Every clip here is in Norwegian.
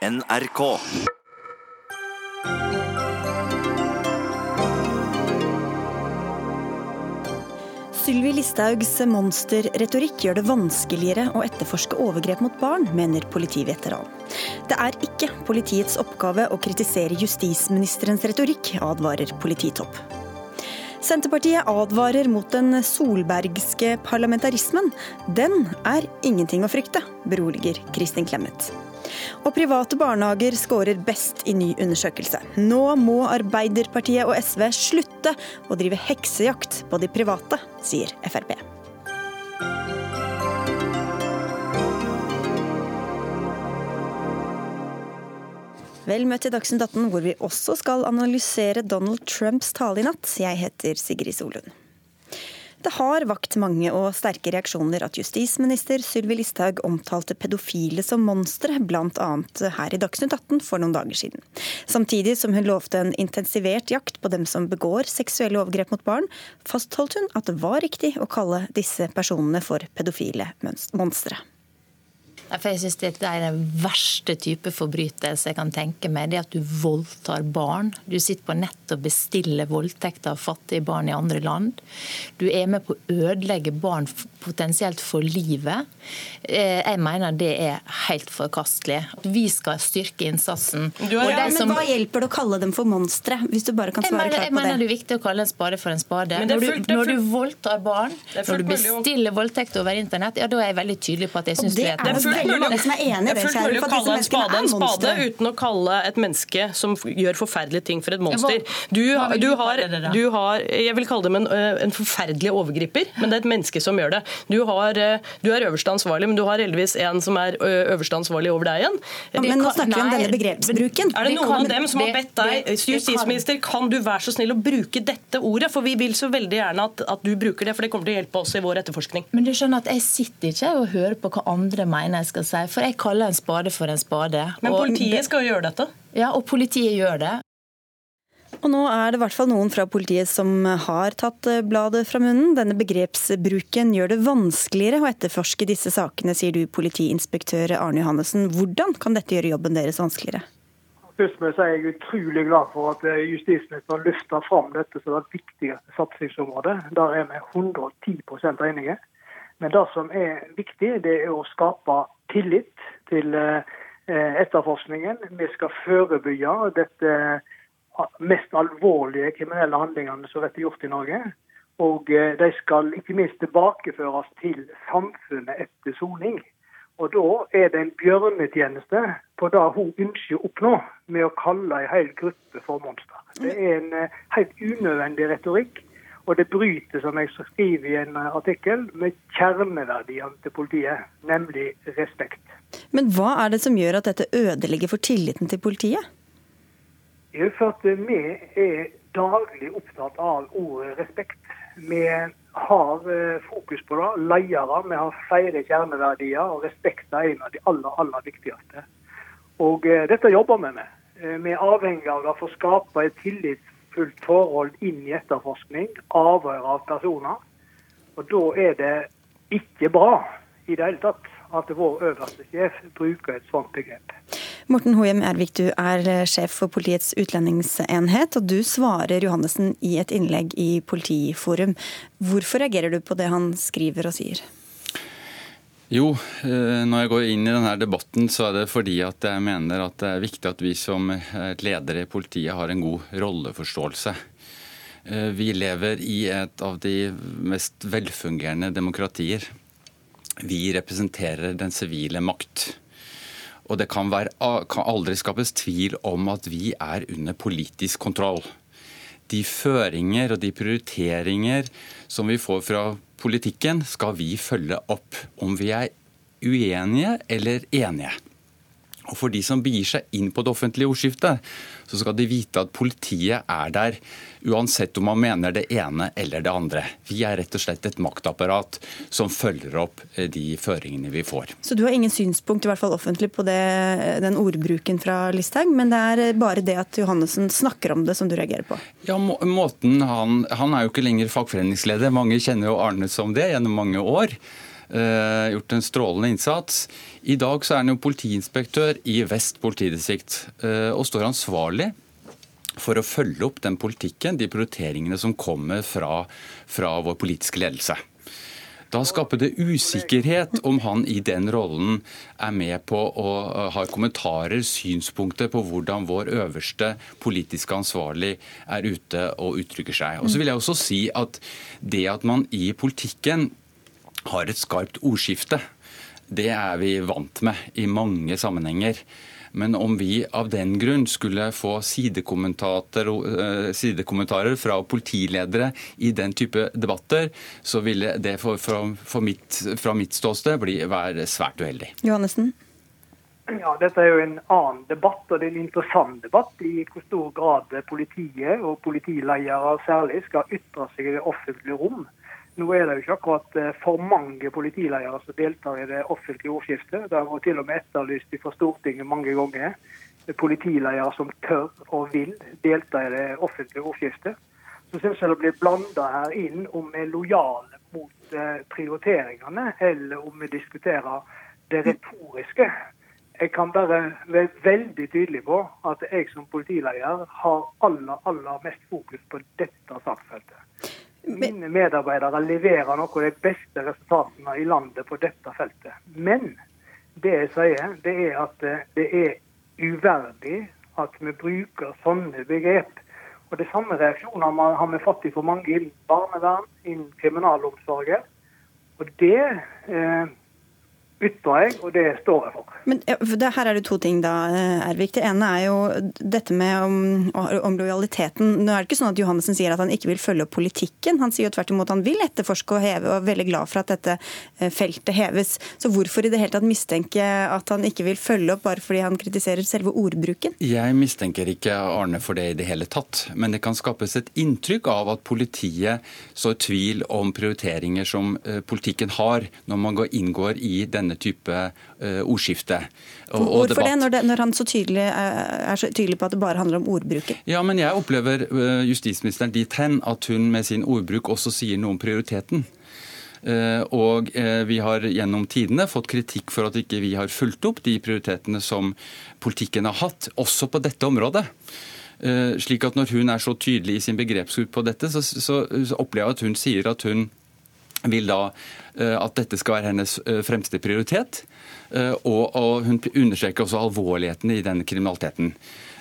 NRK. Sylvi Listhaugs monsterretorikk gjør det vanskeligere å etterforske overgrep mot barn, mener politiveteran. Det er ikke politiets oppgave å kritisere justisministerens retorikk, advarer polititopp. Senterpartiet advarer mot den solbergske parlamentarismen. Den er ingenting å frykte, beroliger Kristin Clemet. Og private barnehager skårer best i ny undersøkelse. Nå må Arbeiderpartiet og SV slutte å drive heksejakt på de private, sier Frp. Vel møtt til Dagsnytt 18, hvor vi også skal analysere Donald Trumps tale i natt. Jeg heter Sigrid Solund. Det har vakt mange og sterke reaksjoner at justisminister Sylvi Listhaug omtalte pedofile som monstre, bl.a. her i Dagsnytt 18 for noen dager siden. Samtidig som hun lovte en intensivert jakt på dem som begår seksuelle overgrep mot barn, fastholdt hun at det var riktig å kalle disse personene for pedofile monstre. For jeg synes Dette er den verste type forbrytelse jeg kan tenke meg. Det at du voldtar barn. Du sitter på nett og bestiller voldtekt av fattige barn i andre land. Du er med på å ødelegge barn potensielt for livet. Eh, jeg mener det er helt forkastelig. Vi skal styrke innsatsen. Ja, men Hva hjelper det å kalle dem for monstre, hvis du bare kan svare klart på det? Jeg mener det er viktig å kalle en spade for en spade. Når du, når du voldtar barn, når du bestiller voldtekt over internett, ja, da er jeg veldig tydelig på at jeg syns det er et veldig mange som er enig i det. Det er fullt mulig å kalle en spade en spade uten å kalle et menneske som gjør forferdelige ting for et monster. Du, du, har, du har, Jeg vil kalle dem en, eh, en, forferdelig overgriper, men det er et menneske som gjør det. Du, har, eh, du er øverste ansvarlig, men du har heldigvis en som er øverste ansvarlig over deg igjen. Men nå snakker vi om denne begrepsbruken. Er det noen av dem som har bedt deg, justisminister, kan du være så snill å bruke dette ordet? For vi vil så veldig gjerne at, at du bruker det, for det kommer til å hjelpe oss i vår etterforskning. Men du skjønner at jeg sitter ikke og hører på hva andre mener jeg skal si. For jeg kaller en spade for en spade. Men politiet skal jo gjøre dette? Ja, og politiet gjør det. Og nå er det i hvert fall noen fra politiet som har tatt eh, bladet fra munnen. Denne begrepsbruken gjør det vanskeligere å etterforske disse sakene, sier du politiinspektør Arne Johannessen. Hvordan kan dette gjøre jobben deres vanskeligere? Først med jeg er jeg er utrolig glad for at eh, justisministeren løfter fram dette som det viktigste satsingsområdet. Der er vi 110% enige. Men det som er viktig, det er å skape tillit til eh, etterforskningen. Vi skal forebygge dette mest alvorlige kriminelle handlingene som blir gjort i Norge. Og eh, de skal ikke minst tilbakeføres til samfunnet etter soning. Og da er det en bjørnetjeneste på det hun ønsker å oppnå med å kalle en hel gruppe for monster. Det er en eh, helt unødvendig retorikk og det bryter, som jeg skriver i en artikkel, med kjerneverdiene til politiet, nemlig respekt. Men hva er det som gjør at dette ødelegger for tilliten til politiet? Det er for at vi er daglig opptatt av ordet respekt. Vi har eh, fokus på det. Ledere. Vi har flere kjerneverdier, og respekt er en av de aller, aller viktigste. Og eh, dette jobber vi med. Eh, vi er avhengig av det for å skape et tillits fullt forhold inn i etterforskning, avhør av personer. Og da er det ikke bra i det hele tatt at vår øverste sjef bruker et sånt begrep. Morten Hoem Ervik, du er sjef for Politiets utlendingsenhet, og du svarer Johannessen i et innlegg i Politiforum. Hvorfor reagerer du på det han skriver og sier? Jo, eh, når jeg går inn i denne debatten, så er det fordi at jeg mener at det er viktig at vi som ledere i politiet har en god rolleforståelse. Eh, vi lever i et av de mest velfungerende demokratier. Vi representerer den sivile makt. Og det kan, være, kan aldri skapes tvil om at vi er under politisk kontroll. De føringer og de prioriteringer som vi får fra politikken skal vi følge opp, om vi er uenige eller enige. Og For de som begir seg inn på det offentlige ordskiftet, så skal de vite at politiet er der uansett om man mener det ene eller det andre. Vi er rett og slett et maktapparat som følger opp eh, de føringene vi får. Så du har ingen synspunkt, i hvert fall offentlig, på det, den ordbruken fra Listhaug, men det er bare det at Johannessen snakker om det som du reagerer på? Ja, må, måten han, han er jo ikke lenger fagforeningsleder. Mange kjenner jo Arne som det gjennom mange år. Uh, gjort en strålende innsats. I dag så er han jo politiinspektør i Vest politidistrikt uh, og står ansvarlig for å følge opp den politikken, de prioriteringene som kommer fra, fra vår politiske ledelse. Da skaper det usikkerhet om han i den rollen er med på å ha kommentarer, synspunkter på hvordan vår øverste politiske ansvarlig er ute og uttrykker seg. Og så vil jeg også si at det at man i politikken har et skarpt ordskifte, det er vi vant med i mange sammenhenger. Men om vi av den grunn skulle få sidekommentarer, eh, fra politiledere i den type debatter, så ville det for, for, for mitt, fra mitt ståsted bli, være svært uheldig. Johannessen? Ja, Dette er jo en annen debatt, og det er en interessant debatt i hvor stor grad politiet og politiledere særlig skal ytre seg i det offentlige rom. Nå er det jo ikke akkurat eh, for mange politiledere som deltar i det offentlige ordskiftet. Det har vært til og med etterlyst fra Stortinget mange ganger. Politiledere som tør og vil delta i det offentlige ordskiftet. Så syns jeg det blir blanda her inn om vi er lojale mot eh, prioriteringene, eller om vi diskuterer det retoriske. Jeg kan bare være veldig tydelig på at jeg som politileder har aller, aller mest fokus på dette saksfeltet. Mine medarbeidere leverer noe av de beste resultatene i landet på dette feltet. Men det jeg sier, det er at eh, det er uverdig at vi bruker sånne begrep. Og Det samme reaksjoner har vi fått for mange innen barnevern, innen kriminalomsorgen. Og det eh, ytrer jeg, og det står jeg for. Men det, Her er det to ting, da, eh, Ervik. Det ene er jo dette med om, om, lojaliteten. Nå er det ikke sånn at Johannessen sier at han ikke vil følge opp politikken. Han sier jo tvert imot han vil etterforske og heve, og er veldig glad for at dette eh, feltet heves. Så hvorfor i det hele tatt mistenke at han ikke vil følge opp bare fordi han kritiserer selve ordbruken? Jeg mistenker ikke Arne for det i det hele tatt. Men det kan skapes et inntrykk av at politiet sår tvil om prioriteringer som eh, politikken har, når man inngår i denne denne type uh, ordskifte. Og, og Hvorfor det når, det, når, han så tydelig, er så tydelig på at det bare handler om ordbruket? Ja, men Jeg opplever uh, justisministeren dit hen at hun med sin ordbruk også sier noe om prioriteten. Uh, og vi har gjennom tidene fått kritikk for at ikke vi har fulgt opp de prioritetene som politikken har hatt, også på dette området. slik at Når hun er så tydelig i sin begrepsbruk på dette, så, så, så opplever jeg at hun sier at hun vil da eh, at dette skal være hennes eh, fremste prioritet. Eh, og, hun understreker også alvorligheten i denne kriminaliteten.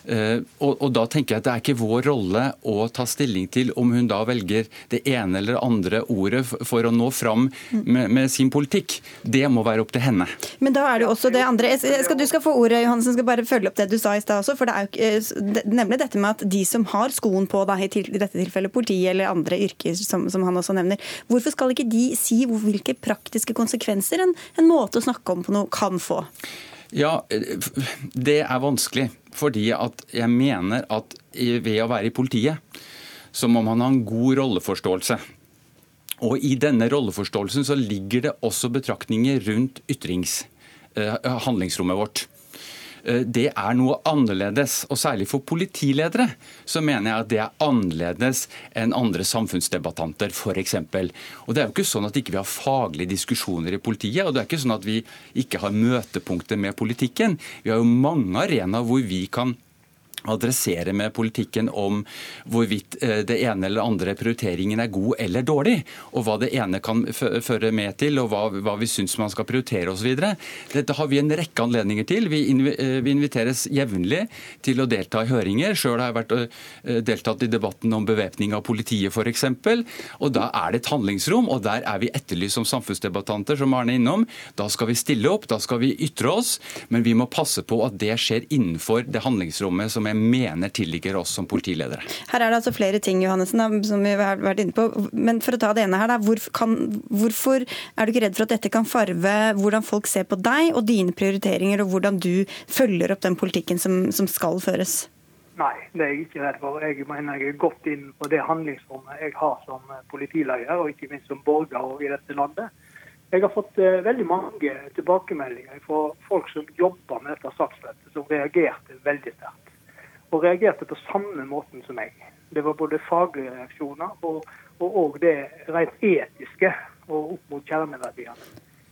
Eh, og, og, Da tenker jeg at det er ikke vår rolle å ta stilling til om hun da velger det ene eller andre ordet for å nå fram med, med sin politikk. Det må være opp til henne. Men da er det også det andre. Skal, du skal få ordet, Johansen. Skal bare følge opp det du sa i stad også. for det er jo eh, nemlig dette med at de som har skoen på, da, i, dette tilfellet politiet eller andre yrker, som, som, han også nevner, hvorfor skal ikke de si hvilke praktiske konsekvenser en, en måte å snakke om på noe kan få? Ja, det er vanskelig. Fordi at jeg mener at ved å være i politiet, så må man ha en god rolleforståelse. Og i denne rolleforståelsen så ligger det også betraktninger rundt ytrings, eh, handlingsrommet vårt. Eh, det er noe annerledes. Og særlig for politiledere så mener jeg at det er annerledes enn andre samfunnsdebattanter, f.eks. Og det er jo ikke sånn at ikke vi ikke har faglige diskusjoner i politiet, og det er ikke sånn at vi ikke har møtepunkter med politikken. Vi har jo mange arenaer hvor vi kan adressere med politikken om hvorvidt eh, det ene eller andre prioriteringen er god eller dårlig, og hva det ene kan føre med til, og hva, hva vi syns man skal prioritere osv. Dette har vi en rekke anledninger til. Vi, eh, vi inviteres jevnlig til å delta i høringer. Sjøl har jeg vært, eh, deltatt i debatten om bevæpning av politiet f.eks. Og da er det et handlingsrom, og der er vi etterlyst som samfunnsdebattanter, som Arne er innom. Da skal vi stille opp, da skal vi ytre oss, men vi må passe på at det skjer innenfor det handlingsrommet som jeg mener tilligger oss som politiledere. Her er det altså flere ting Johannessen, som vi har vært inne på. Men for å ta det ene her, da, hvorfor, kan, hvorfor er du ikke redd for at dette kan farve hvordan folk ser på deg og dine prioriteringer, og hvordan du følger opp den politikken som, som skal føres? Nei, det er jeg ikke redd for. Jeg mener jeg er godt inn på det handlingsrommet jeg har som politileder, og ikke minst som borger i dette landet. Jeg har fått uh, veldig mange tilbakemeldinger fra folk som jobber med dette saksfeltet, som reagerte veldig sterkt og reagerte på samme måten som meg. Det var både faglige reaksjoner og, og, og det rent etiske og opp mot kjerneverdiene.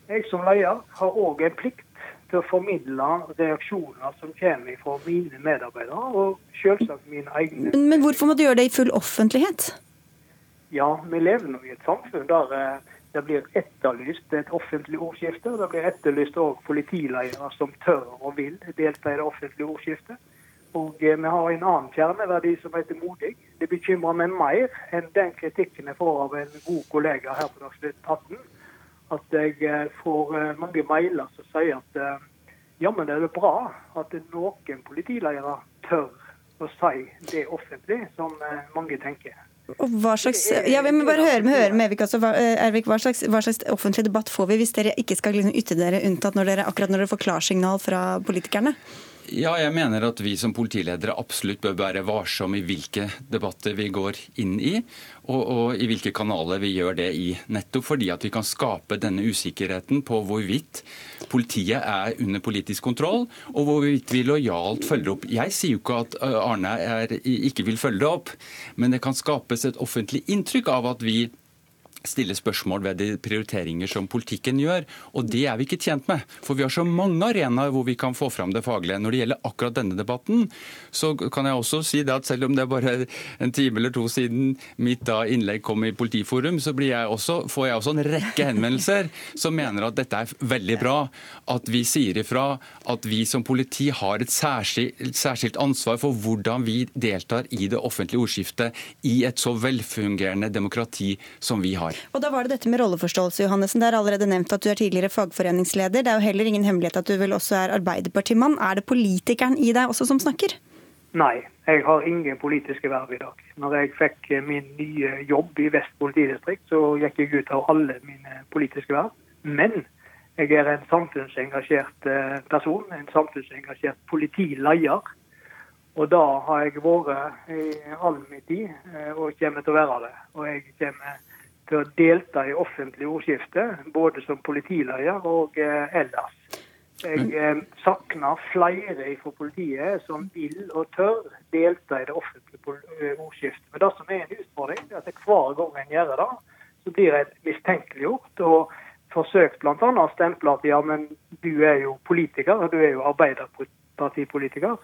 jeg som leder har òg en plikt til å formidle reaksjoner som kommer fra mine medarbeidere, og selvsagt mine egne. Men hvorfor må du gjøre det i full offentlighet? Ja, vi lever nå i et samfunn der eh, det blir etterlyst et offentlig ordskifte. Det blir etterlyst òg politiledere som tør og vil delta i det offentlige ordskiftet. Og eh, vi har en annen kjerneverdi som heter modig. Det bekymrer meg mer enn den kritikken jeg får av en god kollega her på Dagsnytt 18 at jeg eh, får eh, mange mailer som sier at eh, jammen er det bra at noen politiledere tør å si det offentlig, som mange tenker. Og hva slags, ja, vi må bare høre med, høre med Ervik, altså, Ervik hva, slags, hva, slags, offentlig debatt får vi hvis dere ikke skal liksom ytre dere unntatt når dere, akkurat når dere får klarsignal fra politikerne? Ja, jeg mener at vi som politiledere absolutt bør være varsomme i hvilke debatter vi går inn i, og, og, i hvilke kanaler vi gjør det i. Nettopp fordi at vi kan skape denne usikkerheten på hvorvidt politiet er under politisk kontroll, og hvorvidt vi lojalt følger opp. Jeg sier jo ikke at Arne er, ikke vil følge det opp, men det kan skapes et offentlig inntrykk av at vi stille spørsmål ved de prioriteringer som politikken gjør. Og det er vi ikke tjent med. For vi har så mange arenaer hvor vi kan få fram det faglige. Når det gjelder akkurat denne debatten, så kan jeg også si det at selv om det er bare en time eller to siden mitt da innlegg kom i Politiforum, så jeg også, får jeg også en rekke henvendelser som mener at dette er veldig bra. At vi sier ifra at vi som politi har et særskilt, særskilt ansvar for hvordan vi deltar i det offentlige ordskiftet i et så velfungerende demokrati som vi har. Og da var det dette med rolleforståelse, Johannessen. Det er allerede nevnt at du er tidligere fagforeningsleder. Det er jo heller ingen hemmelighet at du vel også er arbeiderpartimann. Er det politikeren i deg også som snakker? Nei, jeg har ingen politiske verv i dag. Når jeg fikk min nye jobb i Vest politidistrikt, så gikk jeg ut av alle mine politiske verv. Men jeg er en samfunnsengasjert eh, person, en samfunnsengasjert politileder. Og da har jeg vært i all min tid, eh, og kommer til å være det. Og jeg kommer til å delta i offentlig ordskifte, både som politileder og eh, ellers. Jeg eh, savner flere fra politiet som vil og tør delta i det offentlige eh, ordskiftet. Men det som er en utfordring, er at hver gang en gjør det, så blir jeg mistenkeliggjort og forsøkt bl.a. å stemple at ja, men du er jo politiker, og du er jo arbeiderpartipolitiker.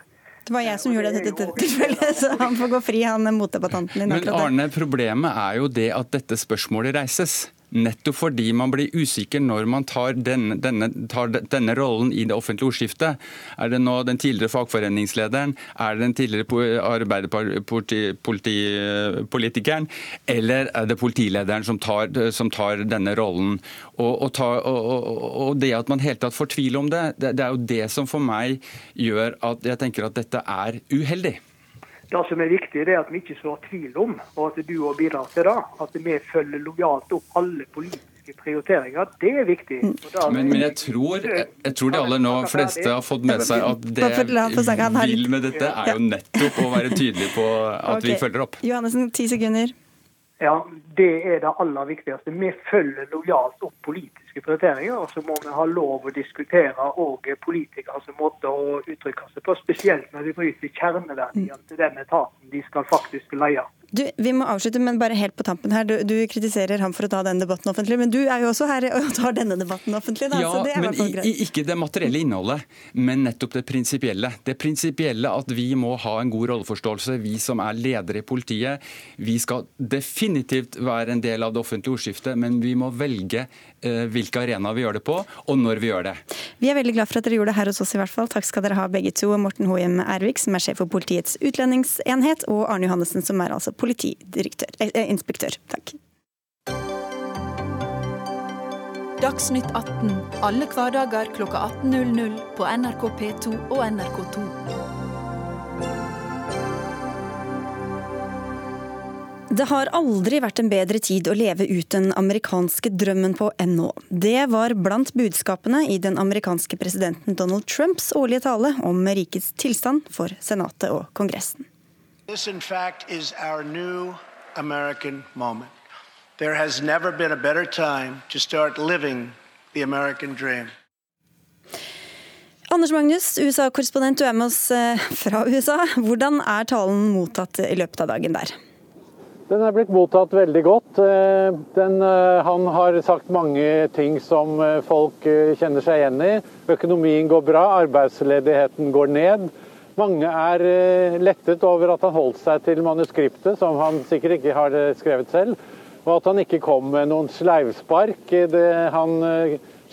Det var jeg som gjorde det til dette tilfellet, så han får gå fri, han motdebattanten din. Men Arne, problemet er jo det at dette spørsmålet reises. Nettopp fordi man blir usikker når man tar denne, denne, tar denne, rollen i det offentlige ordskiftet. Er det nå den tidligere fagforeningslederen, er det den tidligere arbeiderpolitikeren, eller er det politilederen som tar, som tar denne rollen? Og, og, ta, og, og, det at man helt tatt får tvil om det, det, det er jo det som for meg gjør at jeg tenker at dette er uheldig. Det som er viktig, det er at vi ikke sår tvil om, og at du òg bidrar til det, at vi følger lojalt opp alle politiske prioriteringer. Det er viktig. Da, Men, men jeg, tror, jeg, jeg, tror, de aller nå fleste har fått med seg at det vi vil med dette, er jo nettopp å være tydelig på at vi følger opp. Johannessen, ti sekunder. Ja, Det er det aller viktigste. Vi følger lojalt opp politiske prioriteringer. Og så må vi ha lov å diskutere og politikers måte å uttrykke seg på. Spesielt når de bryter kjerneverdiene til den etaten de skal faktisk leie. Du, Vi må avslutte, men bare helt på tampen her. Du, du, kritiserer ham for å ta denne debatten offentlig, men du er jo også her og tar denne debatten offentlig. Da, ja, men i, ikke det materielle innholdet, men nettopp det prinsipielle. Det prinsipielle at vi må ha en god rolleforståelse, vi som er ledere i politiet. Vi skal definitivt være en del av det offentlige ordskiftet, men vi må velge eh, hvilke arenaer vi gjør det på, og når vi gjør det. Vi er veldig glad for at dere gjorde det her hos oss i hvert fall. Takk skal dere ha begge to. Morten Hoem Ervik, som er sjef for Politiets utlendingsenhet, og Arne Johannessen, som er altså politiinspektør. Eh, Takk. Dagsnytt 18 alle hverdager kl 18.00 på NRK P2 og NRK2. Det har aldri vært en bedre tid å leve ut den amerikanske drømmen på enn nå. Det var blant budskapene i den amerikanske presidenten Donald Trumps årlige tale om rikets tilstand for Senatet og Kongressen. This, in fact, is our new American moment. There has never been a better time to start living the American dream. Anders Magnus, USA-korrespondent, du er med oss eh, fra USA. Hvordan er talen mottatt i løpet av dagen der? Den er blitt mottatt veldig godt. Eh, den, eh, han har sagt mange ting som eh, folk kjenner seg igjen i. Økonomien går bra, arbeidsledigheten går ned. Mange er lettet over at han holdt seg til manuskriptet, som han sikkert ikke har skrevet selv. Og at han ikke kom med noen sleivspark. Det, han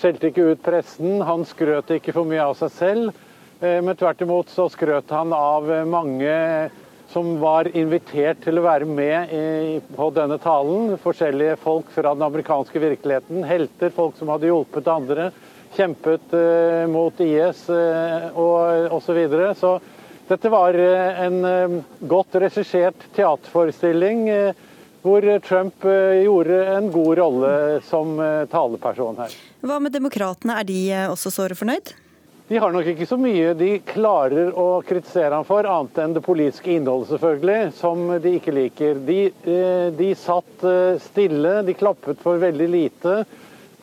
skjelte ikke ut pressen, han skrøt ikke for mye av seg selv. Men tvert imot så skrøt han av mange som var invitert til å være med i, på denne talen. Forskjellige folk fra den amerikanske virkeligheten. Helter, folk som hadde hjulpet andre. Kjempet uh, mot IS uh, og osv. Så, videre. så dette var uh, en uh, godt regissert teaterforestilling uh, hvor Trump gjorde en god rolle som taleperson her. Hva med demokratene, er de også såre fornøyd? De har nok ikke så mye de klarer å kritisere ham for, annet enn det politiske innholdet, selvfølgelig, som de ikke liker. De, eh, de satt eh, stille, de klappet for veldig lite.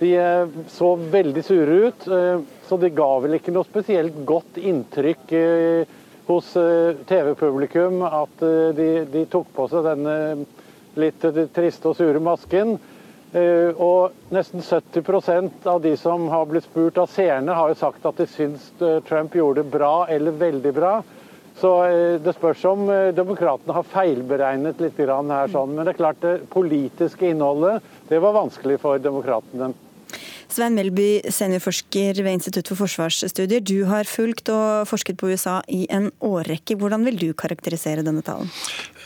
De eh, så veldig sure ut, så det ga vel ikke noe spesielt godt inntrykk hos TV-publikum at de, de, tok på seg denne litt triste og sure masken. Eh, og nesten 70% av de som har blitt spurt av seerne, har jo sagt at de syns eh, Trump gjorde det bra eller veldig bra. Så eh, det spørs om demokratene har feilberegnet litt her. Sånn. Men det er klart det politiske innholdet det var vanskelig for demokratene. Svein Melby, seniorforsker ved Institutt for forsvarsstudier. Du har fulgt og forsket på USA i en årrekke. Hvordan vil du karakterisere denne talen?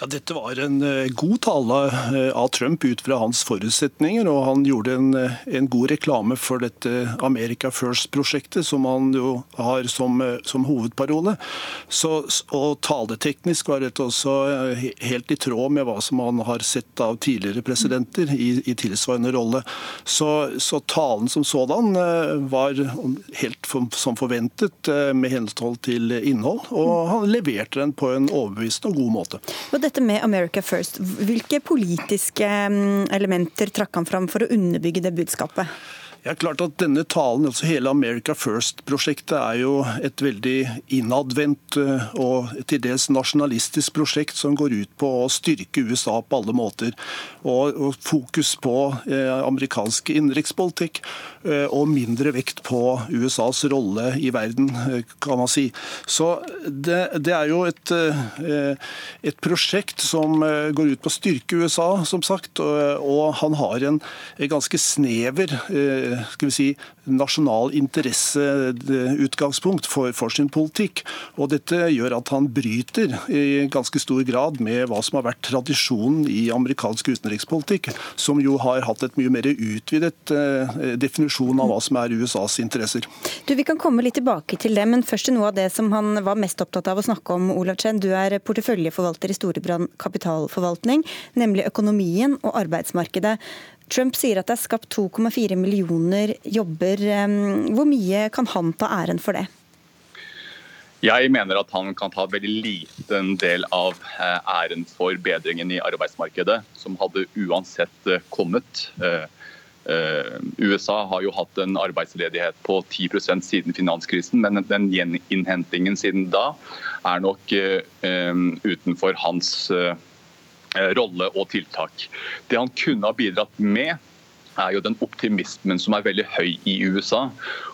Ja, dette var en eh, god tale eh, av Trump ut fra hans forutsetninger, og han gjorde en, eh, en god reklame for dette America First-prosjektet, som han jo har som, som hovedparole. Så, og taleteknisk var dette også helt i tråd med hva som han har sett av tidligere presidenter i, i tilsvarende rolle. Så, så, talen som sådan var helt som forventet med henhold til innhold, og han leverte den på en overbevisende og god måte. Og dette med America First, hvilke politiske mm, elementer trakk han fram for å underbygge det budskapet? Ja, klart at denne talen, altså Hele America First-prosjektet er jo et veldig innadvendt eh, og til dels nasjonalistisk prosjekt som går ut på å styrke USA på alle måter. Og, og fokus på eh, amerikansk innenrikspolitikk og mindre vekt på USAs rolle i verden, eh, kan man si. Så det, det er jo et, eh, et, prosjekt som eh, går ut på å styrke USA, som sagt. Og, og han har en ganske snever skal vi si, nasjonal interesseutgangspunkt for, for, sin politikk. Og Dette gjør at han bryter i ganske stor grad med hva som har vært tradisjonen i amerikansk utenrikspolitikk, som jo har hatt et mye mer utvidet eh, definisjon av hva som er USAs interesser. Du, Vi kan komme litt tilbake til det, men først til noe av det som han var mest opptatt av å snakke om. Olav Chen, du er porteføljeforvalter i Storebrand kapitalforvaltning, nemlig økonomien og arbeidsmarkedet. Trump sier at det er skapt 2,4 millioner jobber. Hvor mye kan han ta æren for det? Jeg mener at han kan ta veldig liten del av eh, æren for bedringen i arbeidsmarkedet, som hadde uansett eh, kommet. Eh, USA har jo hatt en arbeidsledighet på 10% siden finanskrisen, men den gjeninnhentingen siden da er nok utenfor hans Eh, rolle og tiltak. Det han kunne ha bidratt med, er jo den optimismen som er veldig høy i USA,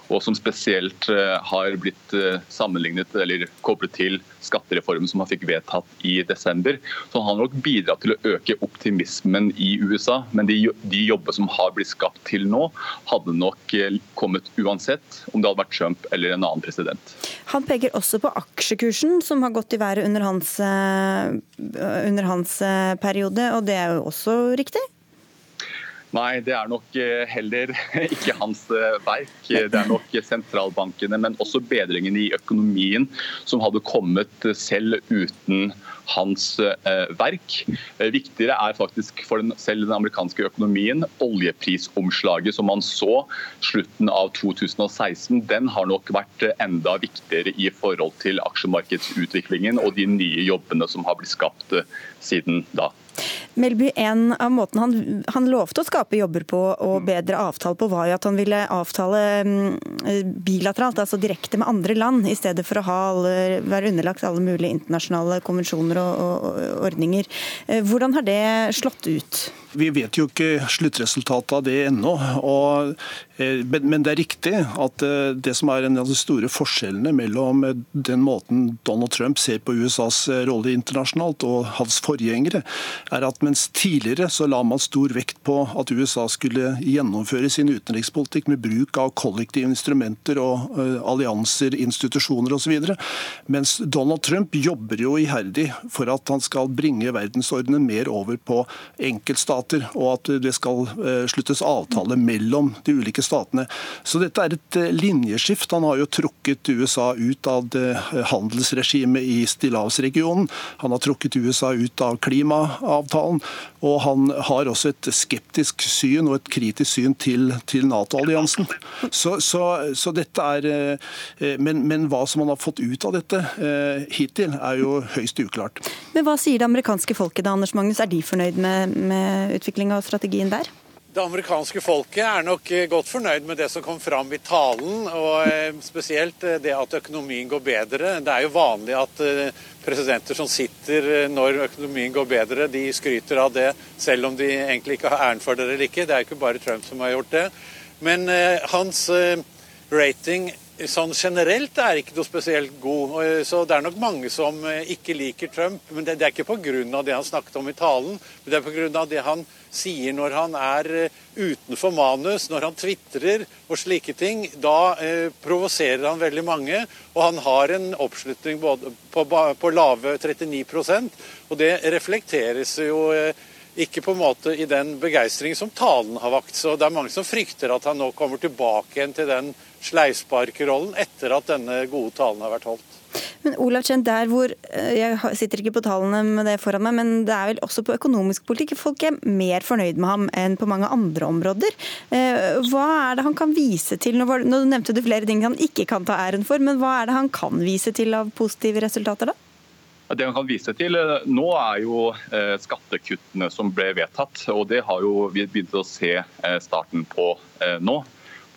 og som spesielt eh, har blitt eh, sammenlignet eller koblet til skattereformen som han fikk vedtatt i desember. Så han har nok bidratt til å øke optimismen i USA, men de, de jobber som har blitt skapt til nå, hadde nok kommet uansett om det hadde vært Trump eller en annen president. Han peker også på aksjekursen, som har gått i været under hans, under hans periode, og det er jo også riktig? Nei, det er nok eh, heller ikke hans eh, verk. Det er nok sentralbankene, men også bedringen i økonomien som hadde kommet selv uten hans eh, verk. Viktigere er faktisk for den, selv den amerikanske økonomien oljeprisomslaget som man så slutten av 2016. Den har nok vært enda viktigere i forhold til aksjemarkedsutviklingen og de nye jobbene som har blitt skapt siden da. Melby, En av måten han, han, lovte å skape jobber på og bedre avtale på, var jo at han ville avtale mm, bilateralt, altså direkte med andre land, i stedet for å alle, være underlagt alle mulige internasjonale konvensjoner og, og, og ordninger. Eh, hvordan har det slått ut? Vi vet jo ikke sluttresultatet av det ennå. Eh, men det er riktig at eh, det som er en av de store forskjellene mellom eh, den måten Donald Trump ser på USAs rolle internasjonalt og hans forgjengere, er at mens tidligere så la man stor vekt på at USA skulle gjennomføre sin utenrikspolitikk med bruk av kollektive instrumenter og allianser, institusjoner osv., mens Donald Trump jobber jo iherdig for at han skal bringe verdensordenen mer over på enkeltstater stater, og at det skal eh, sluttes avtale mellom de ulike statene. Så dette er et eh, linjeskift. Han har jo trukket USA ut av eh, handelsregimet i Stillehavsregionen. Han har trukket USA ut av klimaavtalen. Og han har også et skeptisk syn og et kritisk syn til, til Nato-alliansen. Så, så, så, dette er men, men, hva som han har fått ut av dette hittil, er jo høyst uklart. Men Hva sier det amerikanske folket da, Anders Magnus? Er de fornøyd med, med utvikling av strategien der? Det amerikanske folket er nok eh, godt fornøyd med det som kom fram i talen, og eh, spesielt eh, det at økonomien går bedre. Det er jo vanlig at presidenter som sitter når økonomien går bedre, de skryter av det, selv om de egentlig ikke har æren for det eller ikke. Det er jo ikke bare Trump som har gjort det. Men hans rating sånn generelt er ikke noe spesielt god. Så det er nok mange som eh, ikke liker Trump. Men det, er ikke pga. det han snakket om i talen, men det er pga. det han sier når han er eh, utenfor manus, når han tvitrer og slike ting. Da eh, provoserer han veldig mange, og han har en oppslutning på, på lave 39% og det reflekteres jo eh, ikke på en måte i den begeistring som talen har vakt. Så det er mange som frykter at han nå kommer tilbake igjen til den sleivsparkerrollen etter at denne gode talen har vært holdt. Men Olav Kjent, der hvor, eh, Jeg sitter ikke på tallene med det foran meg, men det er vel også på økonomisk politikk folk er mer fornøyd med ham enn på mange andre områder. Eh, hva er det han kan vise til? Nå, nå nevnte du flere ting han ikke kan ta æren for, men hva er det han kan vise til av positive resultater, da? Det han kan vise til eh, nå, er jo skattekuttene som ble vedtatt. og Det har jo vi begynt å se starten på nå.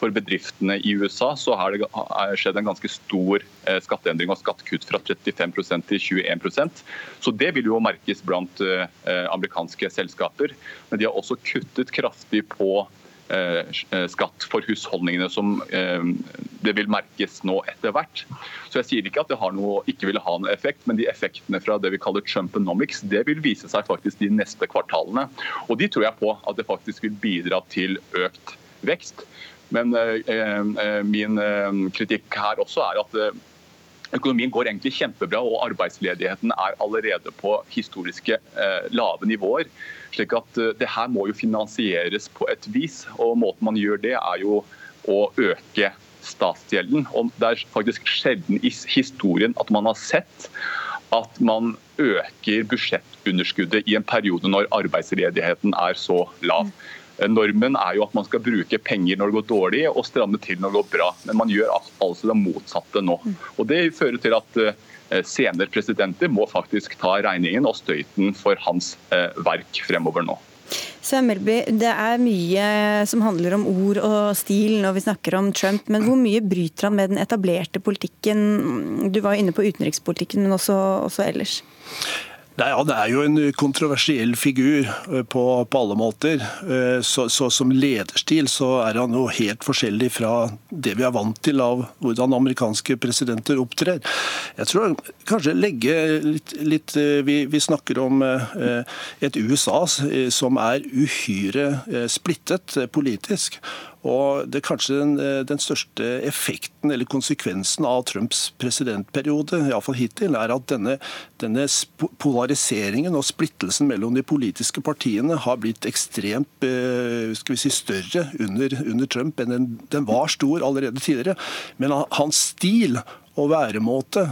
For bedriftene i USA så har det skjedd en ganske stor eh, skatteendring og skattekutt fra 35% til 21% Så Det vil jo merkes blant eh, amerikanske selskaper. Men de har også kuttet kraftig på eh, skatt for husholdningene som det vil merkes nå etter hvert. Så Jeg sier ikke at det noe, ikke vil ha noen effekt, men de effektene fra det vi kaller Trumponomics, det vil vise seg faktisk de neste kvartalene. Og De tror jeg på at det faktisk vil bidra til økt vekst. Men eh, eh, min eh, kritikk her også er at Økonomien går egentlig kjempebra, og arbeidsledigheten er allerede på historiske lave nivåer. slik at det her må jo finansieres på et vis. og Måten man gjør det, er jo å øke statsgjelden. Og Det er faktisk sjelden i historien at man har sett at man øker budsjettunderskuddet i en periode når arbeidsledigheten er så lav. Normen er jo at man skal bruke penger når det går dårlig, og stramme til når det går bra. Men man gjør altså det motsatte nå. Og Det fører til at eh, senere presidenter må faktisk ta regningen og støyten for hans eh, verk fremover nå. Svein Melby, Det er mye som handler om ord og stil når vi snakker om Trump, men hvor mye bryter han med den etablerte politikken? Du var inne på utenrikspolitikken, men også, også ellers. Ja, Han er jo en kontroversiell figur eh, på, på alle måter. Eh, så, så, Som lederstil så er han jo helt forskjellig fra det vi er vant til av hvordan amerikanske presidenter opptrer. Jeg tror kanskje legge litt, litt eh, vi, vi, snakker om et USA som er uhyre splittet politisk. Og det er kanskje den, eh, den, største effekten eller konsekvensen av Trumps presidentperiode, iallfall hittil, er at denne, denne, polariseringen og splittelsen mellom de politiske partiene har blitt ekstremt eh, skal vi si, større under, under Trump enn den, den var stor allerede tidligere. Men hans stil og væremåte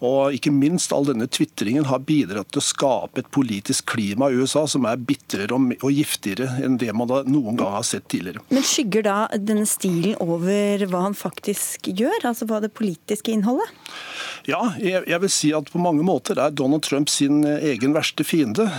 Og ikke minst all denne tvitringen har bidratt til å skape et politisk klima i USA som er bitrere og giftigere enn det man noen gang har sett tidligere. Men skygger da denne stilen over hva han faktisk gjør, altså hva det politiske innholdet? Ja, jeg vil si at på mange måter er Donald Trump sin egen verste fiende.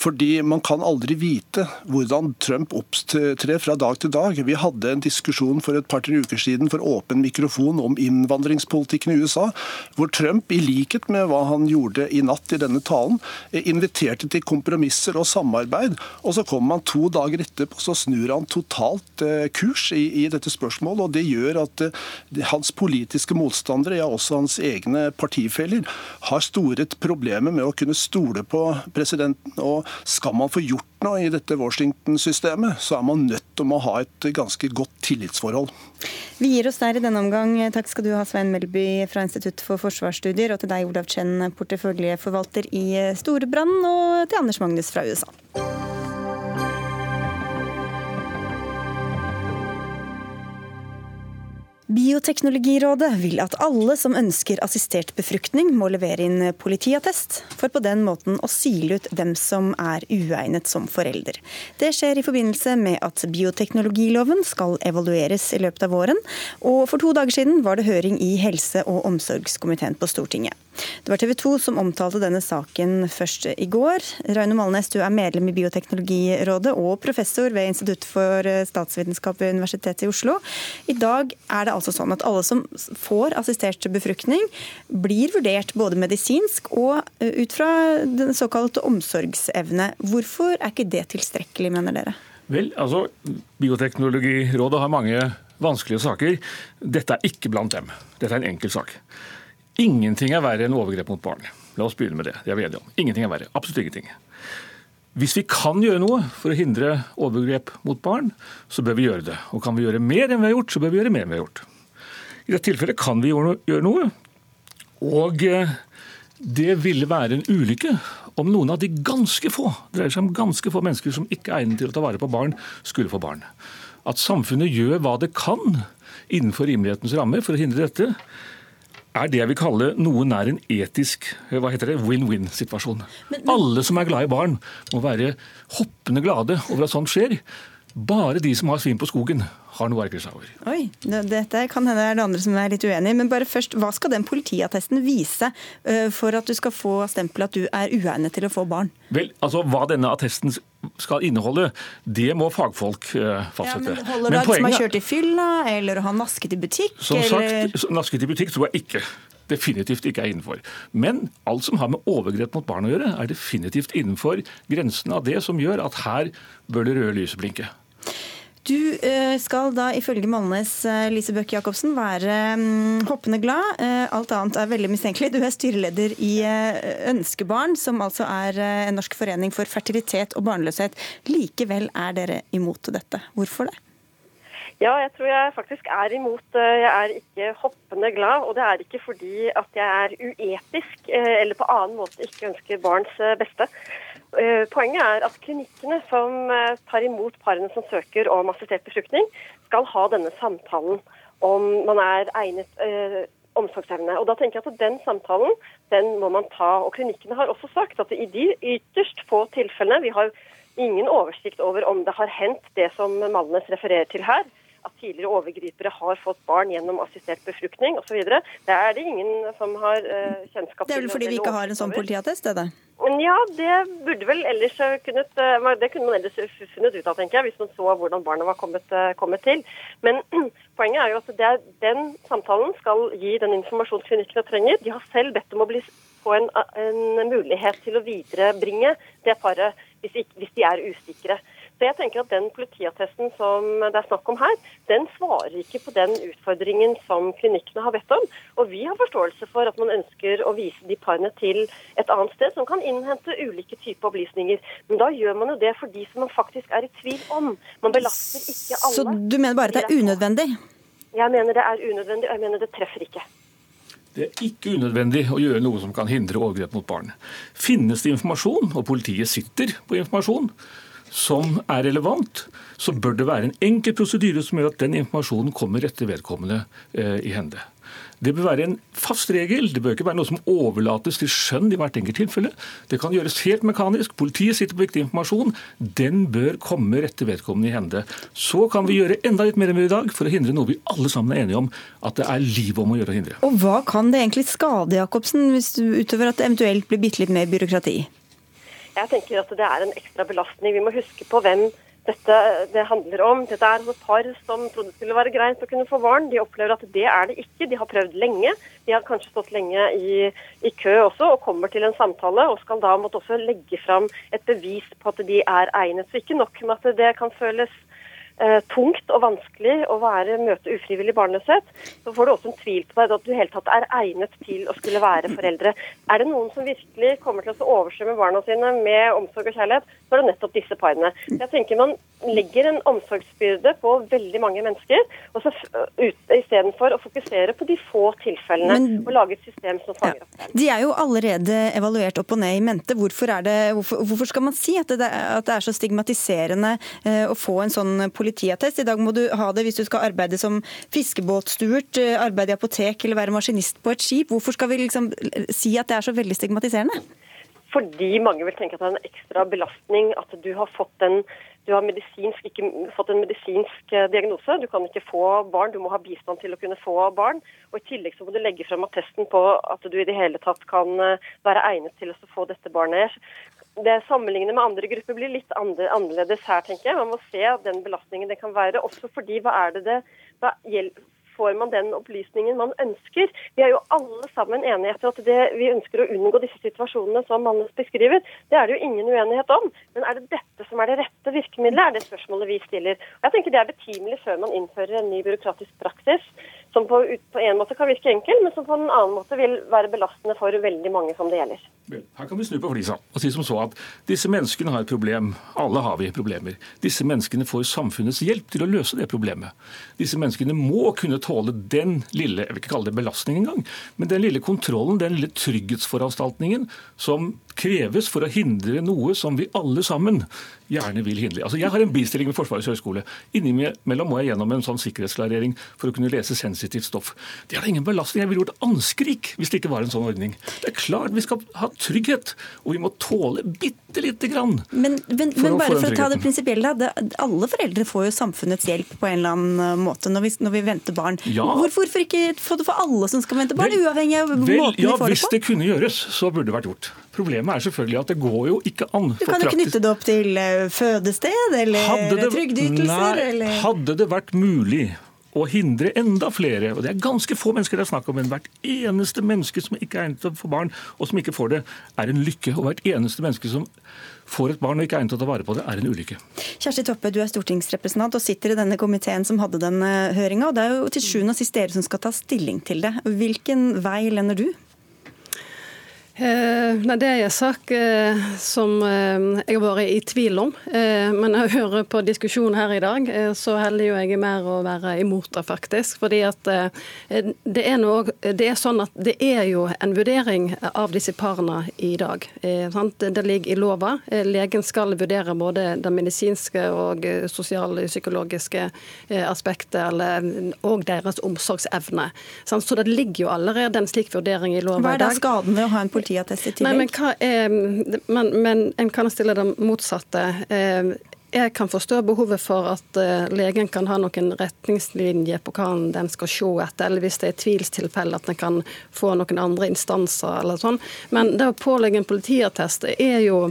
Fordi man kan aldri vite hvordan Trump opptrer fra dag til dag. Vi hadde en diskusjon for et par-tre uker siden for åpen mikrofon om innvandringspolitikken i USA, hvor Trump, i likhet med hva han gjorde i natt i denne talen, inviterte til kompromisser og samarbeid. Og så kommer man to dager etterpå, så snur han totalt eh, kurs i, i dette spørsmålet. og Det gjør at eh, hans politiske motstandere, ja også hans egne partifeller, har store problemer med å kunne stole på presidenten. og skal man få gjort noe i dette Washington-systemet, så er man nødt til å ha et ganske godt tillitsforhold. Vi gir oss der i denne omgang. Takk skal du ha, Svein Melby fra Institutt for forsvarsstudier, og til deg, Olav Chen, porteføljeforvalter i Storebrand, og til Anders Magnus fra USA. Bioteknologirådet vil at alle som ønsker assistert befruktning, må levere inn politiattest, for på den måten å sile ut dem som er uegnet som forelder. Det skjer i forbindelse med at bioteknologiloven skal evalueres i løpet av våren, og for to dager siden var det høring i helse- og omsorgskomiteen på Stortinget. Det var TV 2 som omtalte denne saken først i går. Raune Malnes, du er medlem i Bioteknologirådet og professor ved Institutt for statsvitenskap ved Universitetet i Oslo. I dag er det altså sånn at alle som får assistert befruktning, blir vurdert både medisinsk og eh, ut fra den såkalte omsorgsevne. Hvorfor er ikke det tilstrekkelig, mener dere? Vel, altså, Bioteknologirådet har mange vanskelige saker. Dette er ikke blant dem. Dette er en enkel sak. Ingenting er verre enn overgrep mot barn. La oss begynne med det. Det er vi enige om. Ingenting er verre. Absolutt ingenting. Hvis vi kan gjøre noe for å hindre overgrep mot barn, så bør vi gjøre det. Og kan vi gjøre mer enn vi har gjort, så bør vi gjøre mer enn vi har gjort. I dette tilfellet kan vi gjøre noe. Og eh, det ville være en ulykke om noen av de ganske få, det dreier seg om ganske få mennesker som ikke er egnet til å ta vare på barn, skulle få barn. At samfunnet gjør hva det kan innenfor rimelighetens rammer for å hindre dette, er det jeg vil kalle noe nær en etisk hva heter det, win-win-situasjon. Alle som er glad i barn, må være hoppende glade over at sånt skjer. Bare de som har svin på skogen, har noe å erkre seg over. Oi, Dette kan hende er det andre som er litt uenig Men bare først, hva skal den politiattesten vise for at du skal få stempel at du er uegnet til å få barn? Vel, altså Hva denne attesten skal inneholde, det må fagfolk fastsette. Ja, men Holder det som har kjørt i fylla, eller har nasket i butikk? Som sagt, nasket i butikk tror jeg ikke definitivt ikke er innenfor. Men alt som har med overgrep mot barn å gjøre, er definitivt innenfor grensen av det som gjør at her bør det røde lyset blinke. Du eh, skal da ifølge Molnes eh, Lise Bøck Jacobsen være mm, hoppende glad. Eh, alt annet er veldig mistenkelig. Du er styreleder i Ønskebarn, som altså er en norsk forening for fertilitet og barnløshet. Likevel er dere imot dette. Hvorfor det? Ja, jeg tror jeg faktisk er imot. Jeg er ikke hoppende glad. Og det er ikke fordi at jeg er uetisk eller på annen måte ikke ønsker barns beste. Eh, poenget er at klinikkene som eh, tar imot parene som søker om assistert befruktning, skal ha denne samtalen om man er egnet eh, omsorgsevne. Og da tenker jeg at Den samtalen den må man ta. og Klinikkene har også sagt at i de ytterst få tilfellene Vi har ingen oversikt over om det har hendt det som Malnes refererer til her at tidligere overgripere har fått barn gjennom assistert befruktning osv. Det er det ingen som har uh, kjennskap til. Det er vel fordi vi ikke har en sånn politiattest, det? Ja, det burde vel ellers kunnet uh, Det kunne man ellers funnet ut av, tenker jeg, hvis man så hvordan barnet var kommet, uh, kommet til. Men poenget er jo at er, den samtalen skal gi den informasjonen klinikkene trenger. De har selv bedt om å bli, få en, en mulighet til å viderebringe det paret hvis, hvis de er usikre. Så jeg tenker at Den politiattesten som det er snakk om her, den svarer ikke på den utfordringen som klinikkene har bedt om. Og vi har forståelse for at man ønsker å vise de parene til et annet sted som kan innhente ulike typer opplysninger. Men da gjør man jo det for de som man faktisk er i tvil om. Man belaster ikke alle. Så du mener bare at det er unødvendig? Jeg mener det er unødvendig, og jeg mener det treffer ikke. Det er ikke unødvendig å gjøre noe som kan hindre overgrep mot barn. Finnes det informasjon, og politiet sitter på informasjon, som er relevant, så bør det være en enkel prosedyre som gjør at den informasjonen kommer etter vedkommende eh, i hende. Det bør være en fast regel. Det bør ikke være noe som overlates til skjønn i hvert enkelt tilfelle. Det kan gjøres helt mekanisk. Politiet sitter på viktig informasjon. Den bør komme rette vedkommende i hende. Så kan vi gjøre enda litt mer vi i dag for å hindre noe vi alle sammen er enige om at det er livet om å gjøre å hindre. Og hva kan det egentlig skade, Jacobsen, utover at det eventuelt blir bitte litt mer byråkrati? Jeg tenker at det er en ekstra belastning. Vi må huske på hvem dette det handler om. Dette er et par som trodde det skulle være greit å kunne få barn. De opplever at det er det ikke. De har prøvd lenge. De har kanskje stått lenge i, i kø også, og kommer til en samtale og skal da måtte også legge fram et bevis på at de er egnet. Så ikke nok med at det kan føles tungt og vanskelig å være, møte ufrivillig barnløshet, så får du også en tvil på deg at du helt tatt er egnet til å skulle være foreldre. Er det noen som virkelig kommer til å oversvømme barna sine med omsorg og kjærlighet, så er det nettopp disse parene. Jeg tenker Man legger en omsorgsbyrde på veldig mange mennesker, og så istedenfor å fokusere på de få tilfellene Men, og lage et system som fanger opp dem. De er jo allerede evaluert opp og ned i mente. Hvorfor, det, hvorfor, hvorfor skal man si at det, at det, er så stigmatiserende eh, å få en sånn politikk? Politiattest. I dag må du ha det hvis du skal arbeide som fiskebåtstuert, eh, arbeide i apotek eller være maskinist på et skip. Hvorfor skal vi liksom si at det er så veldig stigmatiserende? Fordi mange vil tenke at det er en ekstra belastning at du har fått en har ikke fått en medisinsk eh, diagnose. Du kan ikke få barn, du må ha bistand til å kunne få barn. Og I tillegg så må du legge frem attesten på at du i det hele tatt kan eh, være egnet til å få dette barnet det sammenlignet med andre grupper blir litt annerledes her, tenker jeg. Man må se den belastningen det kan være. Også fordi hva er det det hva får man den opplysningen man ønsker. Vi er jo alle sammen enige etter at det, vi ønsker å unngå disse situasjonene som Mannes beskriver. Det er det jo ingen uenighet om. Men er det dette som er det rette virkemidlet, er det spørsmålet vi stiller. Og jeg tenker Det er betimelig før man innfører en ny byråkratisk praksis som på, på, en måte kan virke enkel, men som på en annen måte vil være belastende for veldig mange som det gjelder. Her kan vi snu på flisa og si som så at disse menneskene har et problem. Alle har vi problemer. Disse menneskene får samfunnets hjelp til å løse det problemet. Disse menneskene må kunne tåle den lille jeg vil ikke kalle det belastning engang, men den lille kontrollen, den lille trygghetsforanstaltningen som kreves for å hindre noe som vi alle sammen gjerne vil hindre. Altså, jeg har en bistilling ved Forsvarets høgskole. Innimellom må jeg gjennom en sånn sikkerhetsklarering for å kunne lese sensitivt stoff. Det er da ingen belastning. Jeg ville gjort anskrik hvis det ikke var en sånn ordning. Det er klart vi skal ha trygghet, og vi må tåle bitte lite grann. Men, men, men bare for å ta det prinsipielle, alle foreldre får jo samfunnets hjelp på en eller annen eh, måte når vi, når vi venter barn. Ja. Hvorfor, hvorfor ikke få det for alle som skal vente barn, vel, uavhengig av vel, måten ja, vi får det på? Hvis det kunne gjøres, så burde det vært gjort. Problemet er selvfølgelig at det går jo ikke an. Du kan jo knytte det opp til eh, fødested eller trygdeytelser? Nei, hadde det vært mulig å hindre enda flere, og det er ganske få mennesker det er snakk om, men hvert eneste menneske som ikke er egnet til å få barn, og som ikke får det, er en lykke. Og hvert eneste menneske som får et barn og ikke er egnet til å ta vare på det, er en ulykke. Kjersti Toppe, du er stortingsrepresentant og sitter i denne komiteen som hadde den eh, høringa. Det er jo til sjuende og sist dere som skal ta stilling til det. Hvilken vei lender du? Eh, nei, Det er en sak eh, som eh, jeg har vært i tvil om. men men jeg hører på diskusjonen her i dag, så heller jo jeg mer å være imot det, faktisk. Fordi at det er, noe, det er sånn at det er jo en vurdering av disse parene i dag. Det ligger i lova. Legen skal vurdere både det medisinske og sosialpsykologiske aspektet og deres omsorgsevne. Så det ligger jo allerede en slik vurdering i lova i dag. Hva er da skaden ved å ha en politi politiattest i tillegg? Nei, men, er, men, men en kan stille det motsatte. Eh, jeg kan forstå behovet for at uh, legen kan ha noen retningslinjer på hva den skal se etter, eller hvis det er tvilstilfeller, at den kan få noen andre instanser eller sånn. Men det å pålegge en politiattest er jo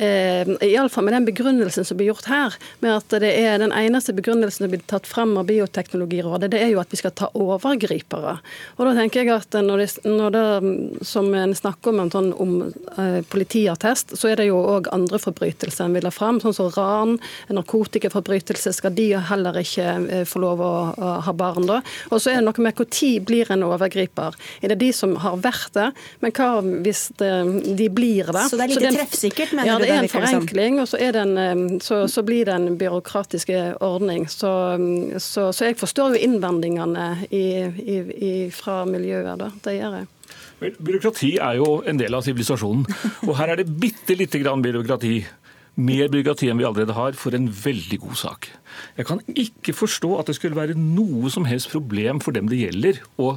eh, iallfall med den begrunnelsen som blir gjort her, med at det er den eneste begrunnelsen som blir tatt frem av Bioteknologirådet, det er jo at vi skal ta overgripere. Og da tenker jeg at når det, når det som en snakker om en sånn om eh, politiattest, så er det jo òg andre forbrytelser en vil ha frem, sånn som ran, narkotikaforbrytelse, skal de heller ikke eh, få lov å, ha barn da. Og så er det noe med når blir en overgriper. Er det de som har vært det? Men hva hvis det, de blir det? Så det er litt treffsikkert, mener ja, du? det er en forenkling, og så, en, eh, så, så, blir det en byråkratisk ordning. Så, så, så jeg forstår jo innvendingene i, i, i, fra miljøet. Da. Det gjør jeg. Byråkrati er jo en del av sivilisasjonen. Og her er det bitte lite grann byråkrati mer byråkrati enn vi allerede har, for en veldig god sak. Jeg kan ikke forstå at det skulle være noe som helst problem for dem det gjelder, å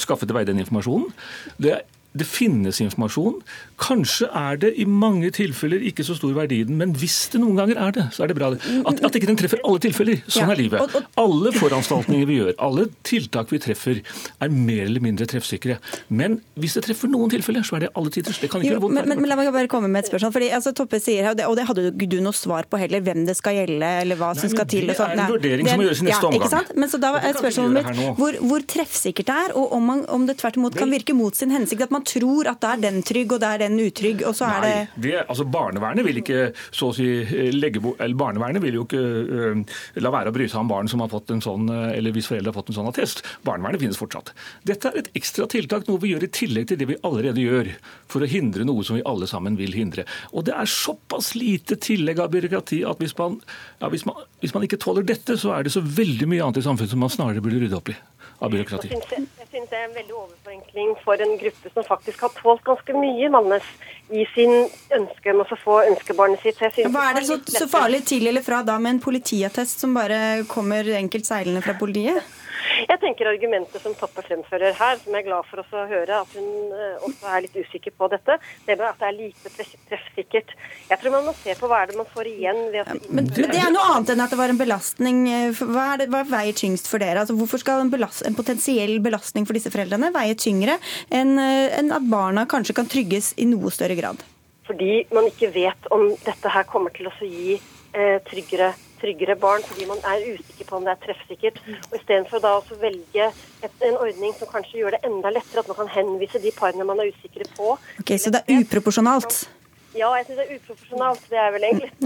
skaffe til veie den informasjonen. Det det finnes informasjon. Kanskje er det i mange tilfeller ikke så stor verdi i den, men hvis det noen ganger er det, så er det bra. At, at ikke den treffer alle tilfeller. Sånn er livet. Alle foranstaltninger vi gjør, alle tiltak vi treffer, er mer eller mindre treffsikre. Men hvis det treffer noen tilfeller, så er det alle tider. Det kan ikke jo, være men, men, la meg bare komme med et spørsmål. fordi altså, Toppe sier, det, og det hadde du ikke noe svar på heller, hvem det skal gjelde, eller hva Nei, som skal til. Det er en vurdering som må gjøres i neste ja, omgang. Men så da er spørsmålet mitt hvor, hvor, treffsikkert det er, og om, man, om det tvert imot kan virke mot sin hensikt. At man tror at det er den trygg, og det er den utrygg. og så er Nei, det... det altså Barnevernet vil ikke så å si legge eller Barnevernet vil jo ikke uh, la være å bry seg om barn som har fått en sånn, eller hvis foreldre har fått en sånn attest. Barnevernet finnes fortsatt. Dette er et ekstra tiltak, noe vi gjør i tillegg til det vi allerede gjør, for å hindre noe som vi alle sammen vil hindre. Og det er såpass lite tillegg av byråkrati at hvis man, ja, hvis man, hvis man ikke tåler dette, så er det så veldig mye annet i samfunnet som man snarere burde rydde opp i av byråkrati. Jeg synes det er en veldig overforenkling for en gruppe som faktisk har tålt ganske mye Mannes i sin ønske om å få ønskebarnet sitt. Hva er det så, så farlig til eller fra da med en politiattest som bare kommer enkelt seilende fra politiet? Jeg tenker argumentet som Toppe fremfører her, som jeg er glad for å høre at hun eh, også er litt usikker på dette, det med at det er lite treffsikkert. Jeg tror man må se på hva er det man får igjen ved at men, men, det er noe annet enn at det var en belastning. Hva, er det, hva veier tyngst for dere? Altså, hvorfor skal en, belast, en, potensiell belastning for disse foreldrene veie tyngre enn eh, en at barna kanskje kan trygges i noe større grad? Fordi man ikke vet om dette her kommer til å gi eh, tryggere tryggere barn fordi man er usikker på om det er treffsikkert. Og Istedenfor da å velge et, en ordning som kanskje gjør det enda lettere, at man kan henvise de parene man er usikre på. Ok, Så det er uproporsjonalt? Ja, jeg syns det er uproporsjonalt. Det er vel egentlig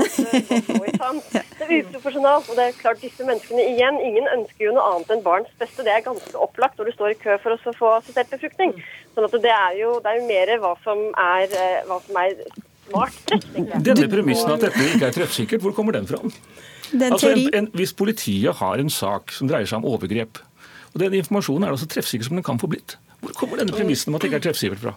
Det er uproporsjonalt. Og det er klart, disse menneskene igjen, ingen ønsker jo noe annet enn barns beste. Det er ganske opplagt når du står i kø for å få assistert befruktning. Sånn at det er jo, det er jo mer hva som er, eh, hva som er smart trekk. Denne premissen at dette ikke er treffsikkert, hvor kommer den fra? Altså, en, en, hvis politiet har en sak som dreier seg om overgrep, og den informasjonen er så treffsikker som den kan få blitt, hvor kommer denne premissen om at det ikke er treffsikkert fra?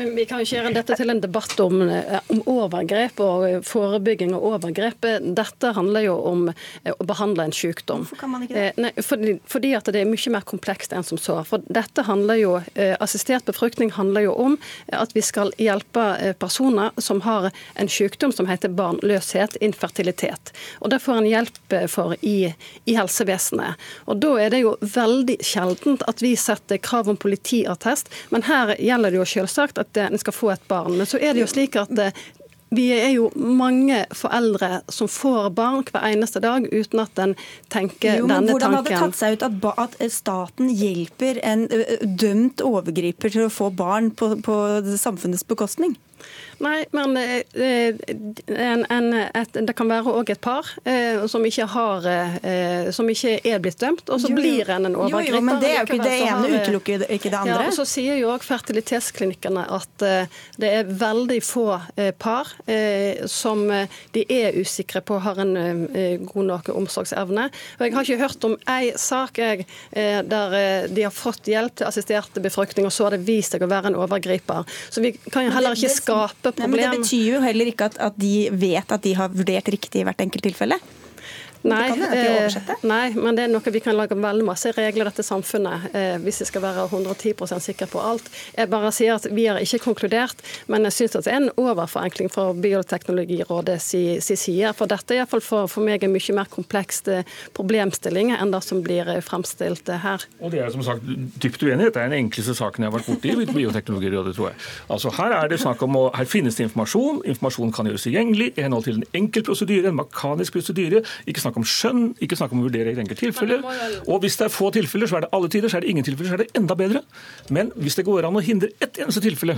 Men vi kan ikke gjøre dette til en debatt om, eh, om, overgrep og forebygging av overgrep. Dette handler jo om eh, å behandle en sykdom. Hvorfor kan man ikke det? Eh, nei, fordi, fordi, at det er mye mer komplekst enn som så. For dette handler jo, Assistert befruktning handler jo om at vi skal hjelpe personer som har en sykdom som heter barnløshet, infertilitet. Og Det får en hjelp for i, i helsevesenet. Og Da er det jo veldig sjeldent at vi setter krav om politi politiattest. Men her gjelder det jo selvsagt at en skal få et barn. Men så er det jo slik at eh, vi er jo mange foreldre som får barn hver eneste dag uten at en tenker jo, denne hvordan tanken. Hvordan hadde det tatt seg ut at, at, staten hjelper en dømt overgriper til å få barn på, på samfunnets bekostning? Nei, men eh, eh, en, en, et, det kan være òg et par eh, som, ikke har, eh, som ikke er blitt dømt, og så jo, blir en en overgriper. Jo, jo, men det er jo ikke det ene utelukker ikke det andre. Ja, og så sier jo òg fertilitetsklinikkene at eh, det er veldig få eh, par som de er usikre på har en god nok omsorgsevne. Og Jeg har ikke hørt om ei sak jeg, der de har fått hjelp til assistert befruktning, og så har det vist seg å være en overgriper. Så vi kan jo heller ikke skape problem. Nei, men Det betyr jo heller ikke at, at de vet at de har vurdert riktig i hvert enkelt tilfelle. Nei, eh, nei, men det er noe vi kan lage veldig masse regler i dette samfunnet eh, hvis vi skal være 110 sikre på alt. Jeg bare sier at Vi har ikke konkludert, men jeg syns det er en overforenkling fra Bioteknologirådet si, si side. For dette er iallfall for, for meg en mye mer kompleks eh, problemstilling enn det som blir eh, fremstilt her. Og det er som sagt dypt uenig. Dette er den enkleste saken jeg har vært borti i Bioteknologirådet, tror jeg. Altså Her er det snakk om å, her finnes det informasjon. Informasjon kan gjøres tilgjengelig i henhold til en enkel prosedyre, en mekanisk prosedyre. ikke snakk om skjønn, ikke snakk om å vurdere i enkelte tilfeller. Og hvis det er få tilfeller, så er det alle tider. Så er det ingen tilfeller, så er det enda bedre. Men hvis det går an å hindre ett eneste tilfelle,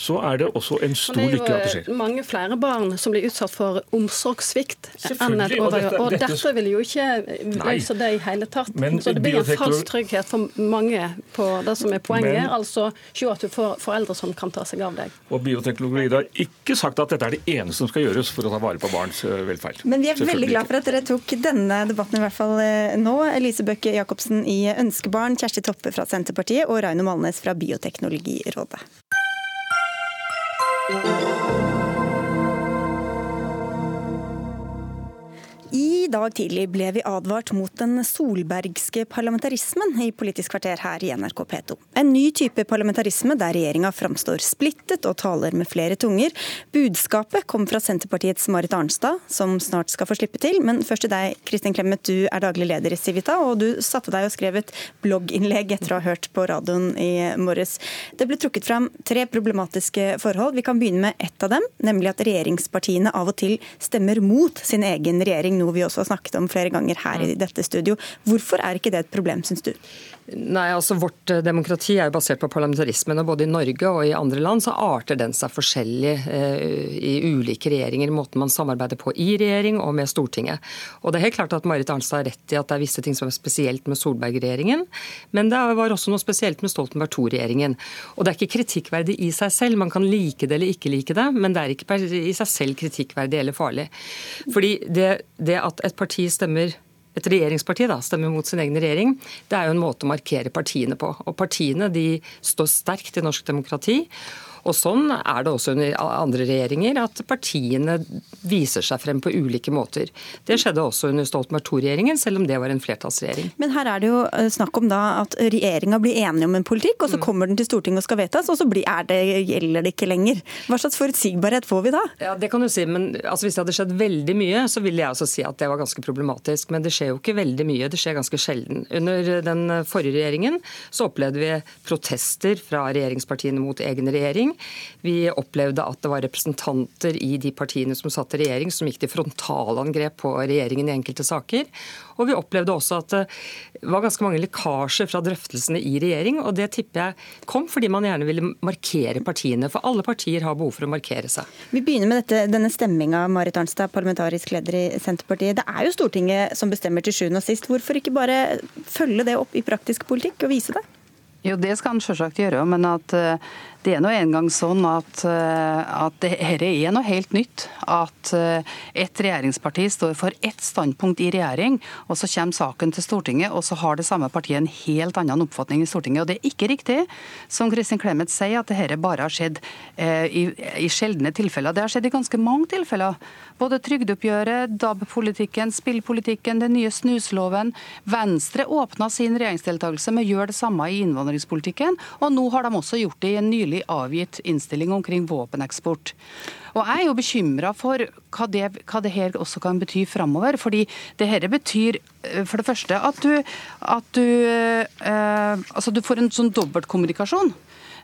så er det også en stor lykke at det skjer. Det er jo mange flere barn som blir utsatt for omsorgssvikt enn et. Og, dette, dette vil jo ikke løse det i hele tatt. Men så det blir en falsk trygghet for mange på det som er poenget. Men, altså se at du får foreldre som kan ta seg av deg. Og Bioteknologi har ikke sagt at dette er det eneste som skal gjøres for å ta vare på barns eh, velferd. Men vi er veldig glad for at dere tok denne debatten i hvert fall eh, nå. Elise Bøkke Jacobsen i Ønskebarn, Kjersti Toppe fra Senterpartiet og Raino Malnes fra Bioteknologirådet. Música dag tidlig ble vi advart mot den solbergske parlamentarismen i Politisk kvarter her i NRK P2. En ny type parlamentarisme der regjeringa framstår splittet og taler med flere tunger. Budskapet kom fra Senterpartiets Marit Arnstad, som snart skal få slippe til. Men først til deg, Kristin Clemet, du er daglig leder i Civita, og du satte deg og skrev et blogginnlegg etter å ha hørt på radioen i morges. Det ble trukket fram tre problematiske forhold. Vi kan begynne med ett av dem, nemlig at regjeringspartiene av og til stemmer mot sin egen regjering noe vi også har snakket om flere ganger her i dette studio. Hvorfor er ikke det et problem, syns du? Nei, altså Vårt eh, demokrati er jo basert på parlamentarismen. og Både i Norge og i andre land så arter den seg forskjellig eh, i ulike regjeringer. Måten man samarbeider på i regjering og med Stortinget. Og det er helt klart at Marit Arnstad har rett i at det er visse ting som er spesielt med Solberg-regjeringen. Men det var også noe spesielt med Stoltenberg II-regjeringen. Og det er ikke kritikkverdig i seg selv. Man kan like det eller ikke like det, men det er ikke i seg selv kritikkverdig eller farlig. Fordi det, det at et parti stemmer et regjeringsparti da, stemmer mot sin egen regjering, det er jo en måte å markere partiene på. Og Partiene de står sterkt i norsk demokrati. Og Sånn er det også under andre regjeringer, at partiene viser seg frem på ulike måter. Det skjedde også under Stoltenberg II-regjeringen, selv om det var en flertallsregjering. Men her er det jo eh, snakk om da at regjeringa blir enige om en politikk, og så mm. kommer den til Stortinget og skal vedtas, og så blir, det, gjelder det ikke lenger. Hva slags forutsigbarhet får vi da? Ja, Det kan du si, men altså, hvis det hadde skjedd veldig mye, så ville jeg også si at det var ganske problematisk. Men det skjer jo ikke veldig mye, det skjer ganske sjelden. Under den forrige regjeringen så opplevde vi protester fra regjeringspartiene mot egen regjering regjering. Vi opplevde at det var representanter i de partiene som satt i regjering, som gikk til frontalangrep på regjeringen i enkelte saker. Og vi opplevde også at det var ganske mange lekkasjer fra drøftelsene i regjering. Og det tipper jeg kom fordi man gjerne ville markere partiene. For alle partier har behov for å markere seg. Vi begynner med dette, denne stemminga, Marit Arnstad, parlamentarisk leder i Senterpartiet. Det er jo Stortinget som bestemmer til sjuende og sist. Hvorfor ikke bare følge det opp i praktisk politikk og vise det? Jo, det skal han selvsagt gjøre, men at uh, det er nå engang sånn at, uh, at dette er noe helt nytt. At uh, et regjeringsparti står for ett standpunkt i regjering, og så kommer saken til Stortinget, og så har det samme partiet en helt annen oppfatning i Stortinget. Og det er ikke riktig, som Kristin Clemet sier, at dette bare har skjedd i, i sjeldne tilfeller. Det har skjedd i ganske mange tilfeller. Både trygdeoppgjøret, DAB-politikken, spillpolitikken, den nye snusloven. Venstre åpna sin regjeringsdeltakelse med å gjøre det samme i innvandringspolitikken. Og nå har de også gjort det i en nylig avgitt innstilling omkring våpeneksport. Og Jeg er jo bekymra for hva det, hva det, her også kan bety framover. Fordi det her betyr eh, for det første at du, at du, eh, altså du får en sånn dobbeltkommunikasjon.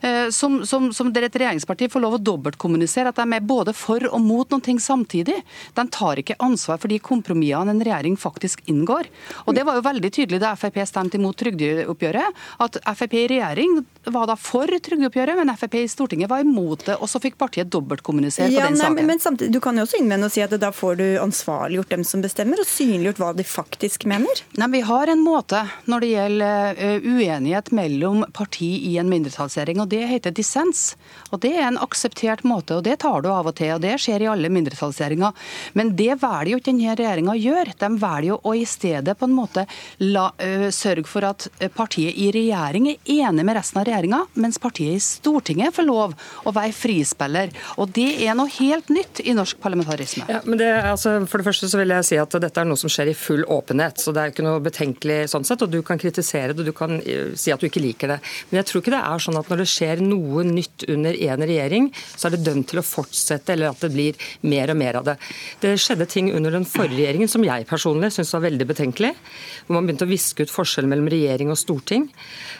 Eh, som, som, som dere et regjeringsparti får lov å dobbeltkommunisere at de er både for og mot noen ting samtidig. De tar ikke ansvar for de kompromissene en regjering faktisk inngår. Og Det var jo veldig tydelig da Frp stemte imot trygdeoppgjøret, at Frp i regjering var da for trygdeoppgjøret, men Frp i Stortinget var imot det. Og så fikk partiet dobbeltkommunisert ja, på den nei, saken. Men samtidig, Du kan jo også innvende og si at da får du ansvarliggjort dem som bestemmer, og synliggjort hva de faktisk mener? Nei, Vi har en måte når det gjelder eh, uenighet mellom parti i en mindretallsregjering og det heter dissens. Og Det er en akseptert måte, og det tar du av og til. og Det skjer i alle mindretallsregjeringer. Men det velger jo ikke denne regjeringa å gjøre. De velger jo å i stedet på en måte la, uh, sørge for at partiet i regjering er enig med resten av regjeringa, mens partiet i Stortinget får lov å være frispiller. Og Det er noe helt nytt i norsk parlamentarisme. Ja, men det, altså, for det første så vil jeg si at dette er noe som skjer i full åpenhet. så Det er ikke noe betenkelig sånn sett. og Du kan kritisere det, og du kan si at du ikke liker det. Men jeg tror ikke det er sånn at når det skjer noe nytt under én regjering, så er det dømt til å fortsette, eller at det blir mer og mer av det. Det skjedde ting under den forrige regjeringen som jeg personlig syns var veldig betenkelig. Hvor man begynte å viske ut forskjellen mellom regjering og storting.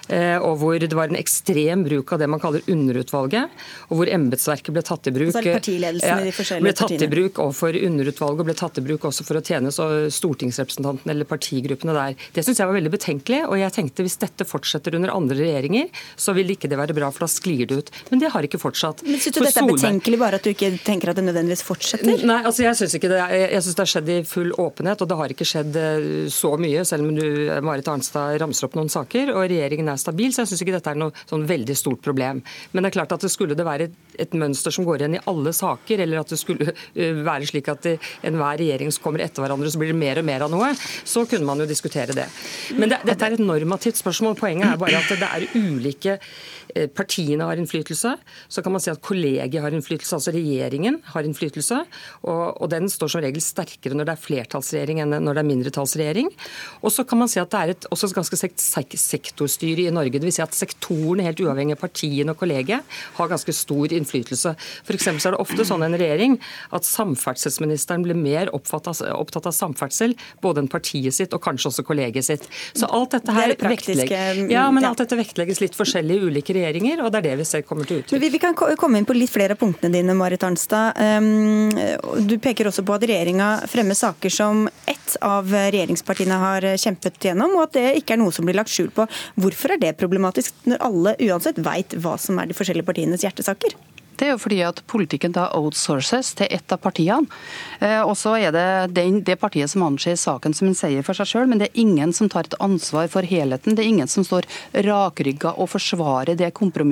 Eh, og hvor det var en ekstrem bruk av det man kaller underutvalget. Og hvor embetsverket ble tatt i bruk altså partiledelsen i de forskjellige ble tatt i bruk overfor underutvalget og ble tatt i bruk også for å tjene stortingsrepresentantene eller partigruppene der. Det syns jeg var veldig betenkelig. Og jeg tenkte hvis dette fortsetter under andre regjeringer, så vil ikke det være bra, for da sklir det ut. Men det har ikke fortsatt. Men Syns du for dette er betenkelig, bare at du ikke tenker at det nødvendigvis fortsetter? Nei, altså jeg syns ikke det. Jeg syns det har skjedd i full åpenhet, og det har ikke skjedd eh, så mye, selv om du, Marit Arnstad ramser opp noen saker, og regjeringen er stabil, så jeg syns ikke dette er noe sånn veldig stort problem. Men det er klart at det skulle det være et mønster som går igjen i alle saker, eller at det skulle uh, være slik at enhver regjering som kommer etter hverandre, så blir det mer og mer av noe, så kunne man jo diskutere det. Men det, dette er et normativt spørsmål. Poenget er bare at det er ulike partiene har innflytelse. Så kan man si at kollegiet har innflytelse, altså regjeringen har innflytelse. Og, og, den står som regel sterkere når det er flertallsregjering enn når det er mindretallsregjering. Og så kan man si at det er et også et ganske sek sektorstyre i Norge. Dvs. Si at sektorene, helt uavhengig av partiene og kollegiet, har ganske stor innflytelse. F.eks. er det ofte sånn en regjering at samferdselsministeren blir mer opptatt av samferdsel, både enn partiet sitt og kanskje også kollegiet sitt. Så alt dette her det vektlegges, ja, men alt dette vektlegges litt forskjellig i ulike regjeringer regjeringer, og det er det vi ser kommer til uttrykk. Vi, vi, kan komme inn på litt flere av punktene dine, Marit Arnstad. Um, du peker også på at regjeringa fremmer saker som ett av regjeringspartiene har kjempet gjennom, og at det ikke er noe som blir lagt skjul på. Hvorfor er det problematisk, når alle uansett veit hva som er de forskjellige partienes hjertesaker? Det er jo fordi at politikken da outsources til ett av partiene. Eh, og så er det den, det partiet som anser saken som en seier for seg sjøl, men det er ingen som tar et ansvar for helheten. Det er ingen som står rakrygga og forsvarer det kompromisset.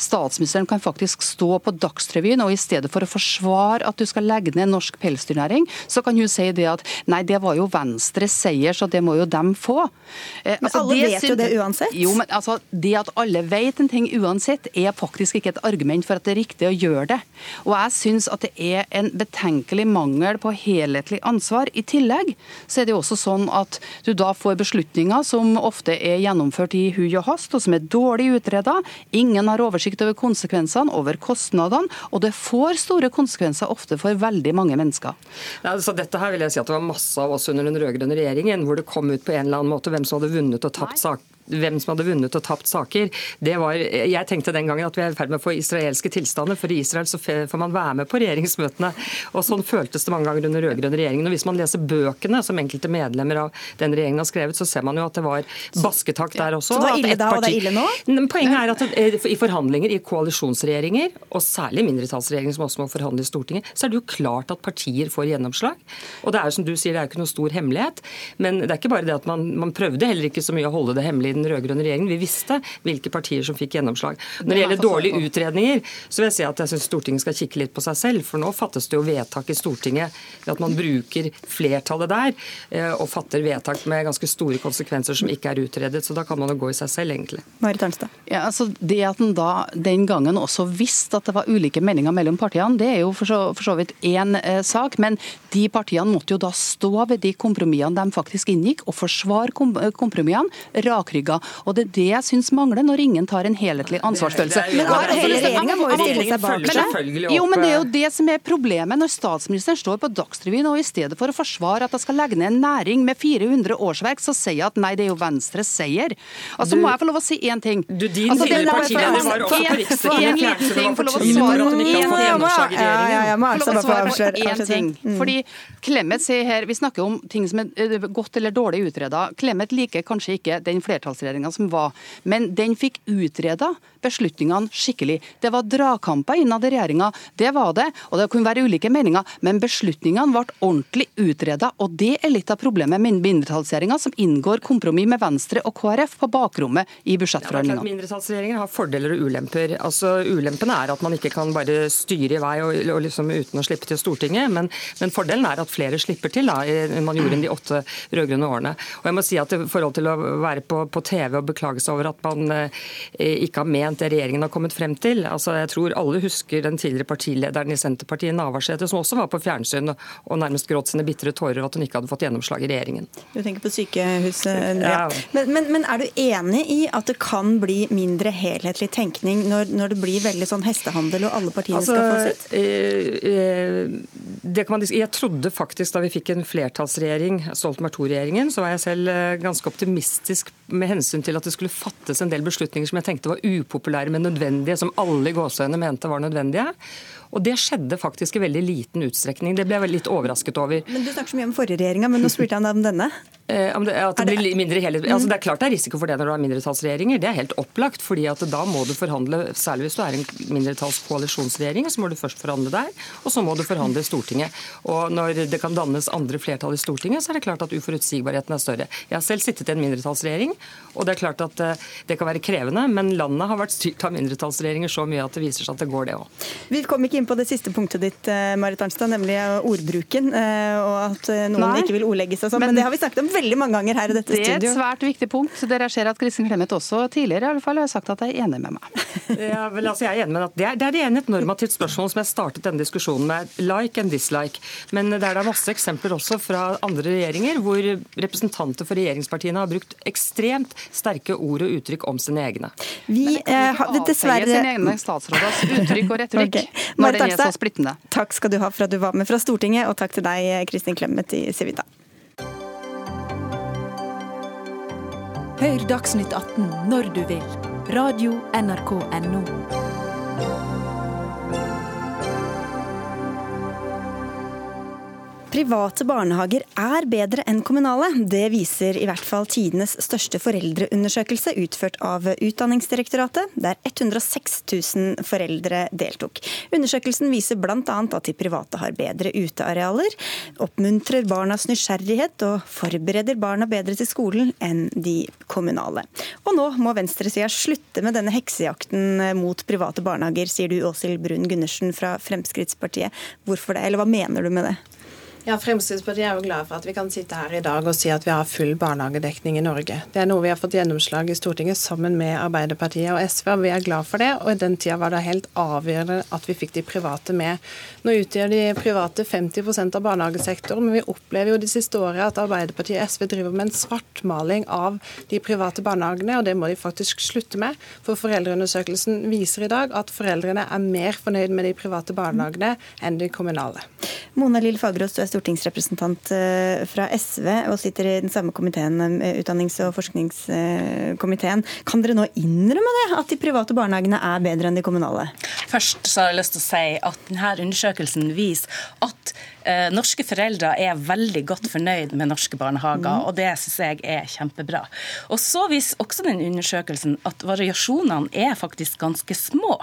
Statsministeren kan faktisk stå på Dagsrevyen, og i stedet for å forsvare at du skal legge ned norsk pelsdyrnæring, så kan hun si det at nei, det var jo Venstres seier, så det må jo dem få. Eh, men altså, alle vet jo det uansett? Jo, men altså, Det at alle vet en ting uansett, er faktisk ikke et argument for at det er riktig riktig å gjøre det. Og jeg syns at det er en betenkelig mangel på helhetlig ansvar. I tillegg så er det jo også sånn at du da får beslutninger som ofte er gjennomført i hui og hast, og som er dårlig utreda. Ingen har oversikt over konsekvensene, over kostnadene, og det får store konsekvenser ofte for veldig mange mennesker. Ja, altså dette her vil jeg si at Det var masse av oss under den rød-grønne regjeringen hvor det kom ut på en eller annen måte hvem som hadde vunnet og tapt sak hvem som hadde vunnet og tapt saker. Det var, jeg tenkte den gangen at vi er i ferd med å få israelske tilstander. For i Israel så får man være med på regjeringsmøtene. Og sånn føltes det mange ganger under rød-grønn regjeringen. Og hvis man leser bøkene som enkelte medlemmer av den regjeringen har skrevet, så ser man jo at det var basketak der også. Så det var ille da, og det er ille nå? Poenget er at eh, i forhandlinger i koalisjonsregjeringer, og særlig mindretallsregjeringer som også må forhandle i Stortinget, så er det jo klart at partier får gjennomslag. Og det er jo som du sier, det er jo ikke noe stor hemmelighet. Men det er ikke bare det at man, man prøvde heller ikke så mye å holde det hemmelig den rød-grønne regjeringen. Vi visste hvilke partier som fikk gjennomslag. Når det gjelder dårlige utredninger, så vil jeg si at jeg syns Stortinget skal kikke litt på seg selv. For nå fattes det jo vedtak i Stortinget ved at man bruker flertallet der eh, og fatter vedtak med ganske store konsekvenser som ikke er utredet. Så da kan man jo gå i seg selv, egentlig. Marit Arnstad. Ja, altså det at en da den gangen også visste at det var ulike meninger mellom partiene, det er jo for så, for så vidt én eh, sak. Men de partiene måtte jo da stå ved de kompromissene de faktisk inngikk, og forsvare kom kompromissene rakrygga. Og det er det jeg syns mangler når ingen tar en helhetlig ansvarsfølelse. Men hele regjeringa må jo stille seg bak det. Jo, men det er jo det som er problemet når statsministeren står på Dagsrevyen og i stedet for å forsvare at jeg skal legge ned en næring med 400 årsverk, så sier jeg at nei, det er jo Venstres seier. Altså må jeg få lov å si én ting. Du, din altså, tidligere partileder var også på gjennomslag i regjeringen. Få lov å svare på én ting. Fordi Clemet sier her, Vi snakker om ting som er eh, godt eller dårlig utreda. Clemet liker kanskje ikke den flertallsregjeringa som var, men den fikk utreda beslutningene skikkelig. Det var dragkamper innad i regjeringa, det var det. Og det kunne være ulike meninger, men beslutningene ble ordentlig utreda. Og det er litt av problemet med mindretallsregjeringa, som inngår kompromiss med Venstre og KrF på bakrommet i budsjettforhandlingene. Mindretallsregjeringer har fordeler og ulemper. Altså, Ulempen er at man ikke kan bare styre i vei og, og liksom uten å slippe til Stortinget, men, men, fordelen er at flere slipper til da, enn man gjorde i de åtte rød-grønne årene. Og jeg må si at I forhold til å være på, på TV og beklage seg over at man eh, ikke har ment det regjeringen har kommet frem til. Altså, jeg tror alle husker den tidligere partilederen i Senterpartiet, Navarsete, som også var på fjernsyn og, nærmest gråt sine bitre tårer over at hun ikke hadde fått gjennomslag i regjeringen. Du tenker på sykehuset, ja. Men, men, men, er du enig i at det kan bli mindre helhetlig tenkning når, når det blir veldig sånn hestehandel og alle partiene altså, skal få sitt? Eh, eh, man, jeg trodde faktisk da vi fikk en flertallsregjering, Stoltenberg II-regjeringen, så var jeg selv eh, ganske optimistisk med hensyn til at det skulle fattes en del beslutninger som jeg tenkte var upopulære, men nødvendige, som alle i gåseøynene mente var nødvendige. Og det skjedde faktisk i veldig liten utstrekning. Det ble jeg litt overrasket over. Men Du snakker så mye om forrige regjeringa, men nå spurte jeg om denne. Eh, det, at det, blir mindre helhet. altså det er klart det er risiko for det når du har mindretallsregjeringer. Det er helt opplagt. fordi at da må du forhandle, Særlig hvis du er en mindretallskoalisjonsregjering, så må du først forhandle der. Og så må du forhandle i Stortinget. Og når det kan dannes andre flertall i Stortinget, så er det klart at uforutsigbarheten er større. Jeg har selv sittet i en mindretallsregjering, og det er klart at eh, det kan være krevende. Men landet har vært styrt av mindretallsregjeringer så mye at det viser seg at det går, det òg. Vi kom ikke inn på det siste punktet ditt, eh, Marit Arnstad, nemlig ordbruken. Og at noen Nei, ikke vil ordlegge seg sånn. Men, men, det har vi snakket om veldig mange ganger her i dette studio. Det er et svært viktig punkt. Dere ser at Kristin Clemet også tidligere i alle fall har sagt at jeg er enig med meg. ja, vel, altså, jeg er enig med at det er, det er igjen et normativt spørsmål som jeg startet denne diskusjonen med. Like and dislike. Men det er da masse eksempler også fra andre regjeringer hvor representanter for regjeringspartiene har brukt ekstremt sterke ord og uttrykk om sine egne. Vi eh, ikke dessverre sine egne statsråders uttrykk og retorikk okay. når den er så splittende. Takk skal du ha for at du var med fra Stortinget, og takk til deg, Kristin Clemet i Civita. Hør Dagsnytt 18 når du vil. Radio NRK Radio.nrk.no. Private barnehager er bedre enn kommunale. Det viser i hvert fall tidenes største foreldreundersøkelse utført av Utdanningsdirektoratet, der 106 000 foreldre deltok. Undersøkelsen viser bl.a. at de private har bedre utearealer, oppmuntrer barnas nysgjerrighet og forbereder barna bedre til skolen enn de kommunale. Og nå må venstresida slutte med denne heksejakten mot private barnehager, sier du Åshild Brun Gundersen fra Fremskrittspartiet. Hvorfor det, eller hva mener du med det? Ja, Fremskrittspartiet er jo glad for at vi kan sitte her i dag og si at vi har full barnehagedekning i Norge. Det er noe vi har fått gjennomslag i Stortinget sammen med Arbeiderpartiet og SV, og vi er glad for det. Og i den tida var det helt avgjørende at vi fikk de private med. Nå utgjør de private 50% av barnehagesektoren, men vi opplever jo de siste årene at Arbeiderpartiet og SV driver med en svartmaling av de private barnehagene, og det må de faktisk slutte med. For foreldreundersøkelsen viser i dag at foreldrene er mer fornøyd med de private barnehagene enn de kommunale. Mona Lill Fagerås, du er stortingsrepresentant eh, fra SV og sitter i den samme komiteen, eh, utdannings- og forskningskomiteen. Kan dere nå innrømme det, at de private barnehagene er bedre enn de kommunale? Først så har jeg lyst til å si at denne undersøkelsen viser at eh, norske foreldre er veldig godt fornøyd med norske barnehager, mm. og det syns jeg er kjempebra. Og så viser også den undersøkelsen at variasjonene er faktisk ganske små.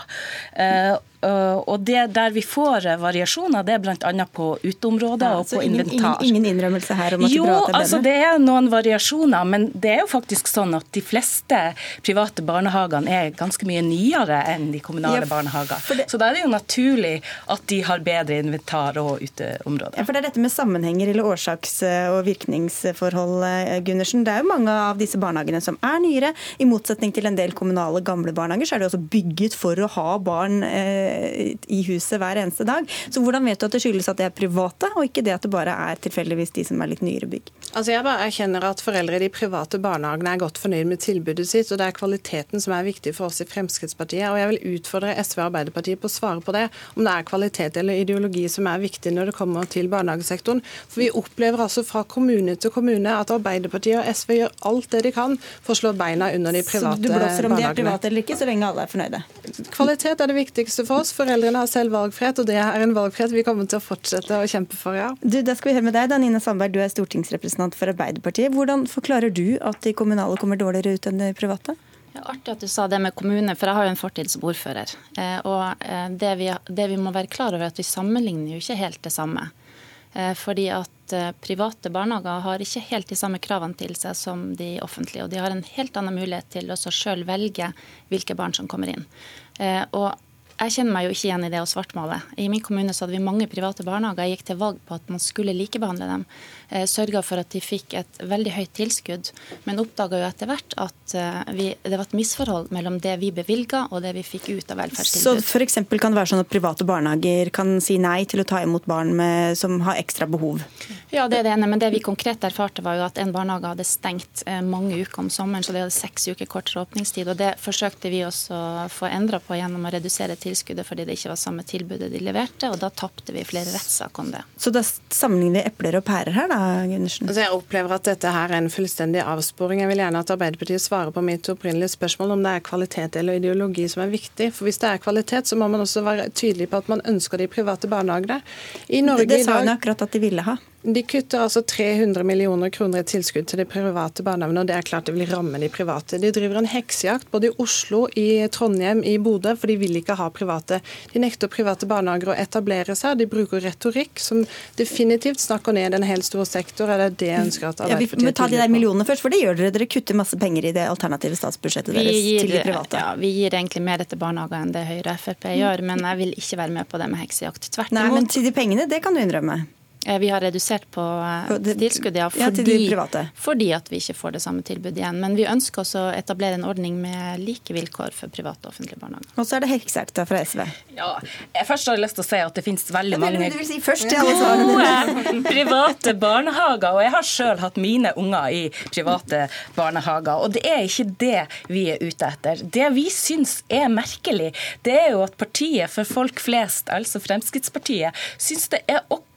Eh, Eh, og det der vi får variasjoner, det er bl.a. på uteområder ja, og på ingen, inventar. Ingen, ingen innrømmelse her om at jo, private altså det er noen variasjoner, men det er jo faktisk sånn at de fleste private barnehagene er ganske mye nyere enn de kommunale ja, barnehager. Så da er det jo naturlig at de har bedre inventar og uteområder. Ja, for det er dette med sammenhenger eller årsaks- og virkningsforhold, Gunnarsen. Gundersen. Det er jo mange av disse barnehagene som er nyere. I motsetning til en del kommunale gamle barnehager, så er de også bygget for å ha barn eh, i huset hver eneste dag. Så hvordan vet du at det skyldes at det er private, og ikke det at det bare er tilfeldigvis de som er litt nyere bygg? Altså Jeg bare erkjenner at foreldre i de private barnehagene er godt fornøyd med tilbudet sitt, og det er kvaliteten som er viktig for oss i Fremskrittspartiet. Og jeg vil utfordre SV og Arbeiderpartiet på å svare på det, om det er kvalitet eller ideologi som er viktig når det kommer til barnehagesektoren. For vi opplever altså fra kommune til kommune at Arbeiderpartiet og SV gjør alt det de kan for å slå beina under de private barnehagene. Så du blåser om de er private eller ikke, så lenge alle er fornøyde? Kvalitet er det viktigste for oss. Foreldrene har selv valgfrihet, og det er en valgfrihet vi kommer til å fortsette å kjempe for, ja. Du, da skal vi høre med deg, Danine Sandberg, du er stortingsrepresentant for Arbeiderpartiet. Hvordan forklarer du at de kommunale kommer dårligere ut enn de private? Ja, artig at du sa det med kommune, for jeg har jo en fortid som ordfører. Eh, og eh, det vi, det vi, må være klar over, er at vi sammenligner jo ikke helt det samme. Eh, fordi at private barnehager har ikke helt de samme kravene til seg som de offentlige. Og de har en helt annen mulighet til å sjøl velge hvilke barn som kommer inn. Og jeg kjenner meg jo ikke igjen i det å svartmale. I min kommune så hadde vi mange private barnehager. Jeg gikk til valg på at man skulle likebehandle dem. Eh, Sørga for at de fikk et veldig høyt tilskudd, men oppdaga jo etter hvert at eh, vi, det var et misforhold mellom det vi bevilga og det vi fikk ut av velferdstilbud. Så f.eks. kan det være sånn at private barnehager kan si nei til å ta imot barn med, som har ekstra behov? Ja, det er det ene. Men det vi konkret erfarte, var jo at en barnehage hadde stengt eh, mange uker om sommeren, så de hadde seks uker kortere åpningstid. Og det forsøkte vi også å få endra på gjennom å redusere tilskuddet tilskuddet fordi det ikke var samme tilbudet de leverte, og da tapte vi flere rettssaker om det. Så da sammenligner vi epler og pærer her, da, Gundersen? Altså jeg opplever at dette her er en fullstendig avsporing. Jeg vil gjerne at Arbeiderpartiet svarer på mitt opprinnelige spørsmål om det er kvalitet eller ideologi som er viktig. For Hvis det er kvalitet, så må man også være tydelig på at man ønsker de private barnehagene. I Norge det, det sa hun akkurat at de ville ha. De kutter altså 300 millioner kroner i tilskudd til de private barnehagene, og det er klart det vil ramme de private. De driver en heksejakt både i Oslo, i Trondheim, i Bodø, for de vil ikke ha private. De nekter private barnehager å etablere seg. De bruker retorikk som definitivt snakker ned en helt stor sektor. Er det det jeg ønsker at Arbeiderpartiet ja, Vi må ta de der millionene først, for det gjør dere. Dere kutter masse penger i det alternative statsbudsjettet deres gir, til de private. Ja, vi gir egentlig mer til barnehager enn det Høyre og Frp gjør, men jeg vil ikke være med på det med heksejakt. Tvert imot. Nei, men til de pengene, det kan du innrømme. Eh, vi har redusert på eh, tilskuddet ja, fordi, ja, fordi, at vi ikke får det samme tilbudet igjen. Men vi ønsker også å etablere en ordning med like vilkår for private og offentlige barnehager. Og så er det heksejakta fra SV. Ja, jeg først har jeg lyst til å si at det finnes veldig mange si først, gode private barnehager. Og jeg har sjøl hatt mine unger i private barnehager. Og det er ikke det vi er ute etter. Det vi syns er merkelig, det er jo at partiet for folk flest, altså Fremskrittspartiet, syns det er OK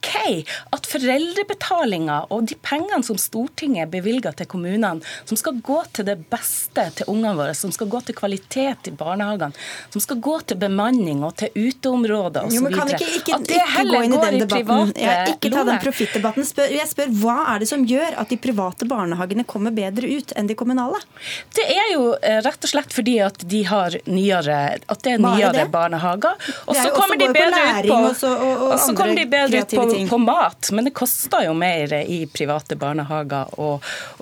at foreldrebetalinga og de pengene som Stortinget bevilger til kommunene, som skal gå til det beste til ungene våre, som skal gå til kvalitet i barnehagene, som skal gå til bemanning og til uteområder osv. At det heller går i private ja, Ikke ta den profittdebatten. Jeg spør hva er det som gjør at de private barnehagene kommer bedre ut enn de kommunale? Det er jo eh, rett og slett fordi at de har nyere, at det er nyere det? barnehager. Og så kommer de bedre ut på, og så kommer de bedre ut på, på mat. Men det koster jo mer i private barnehager å,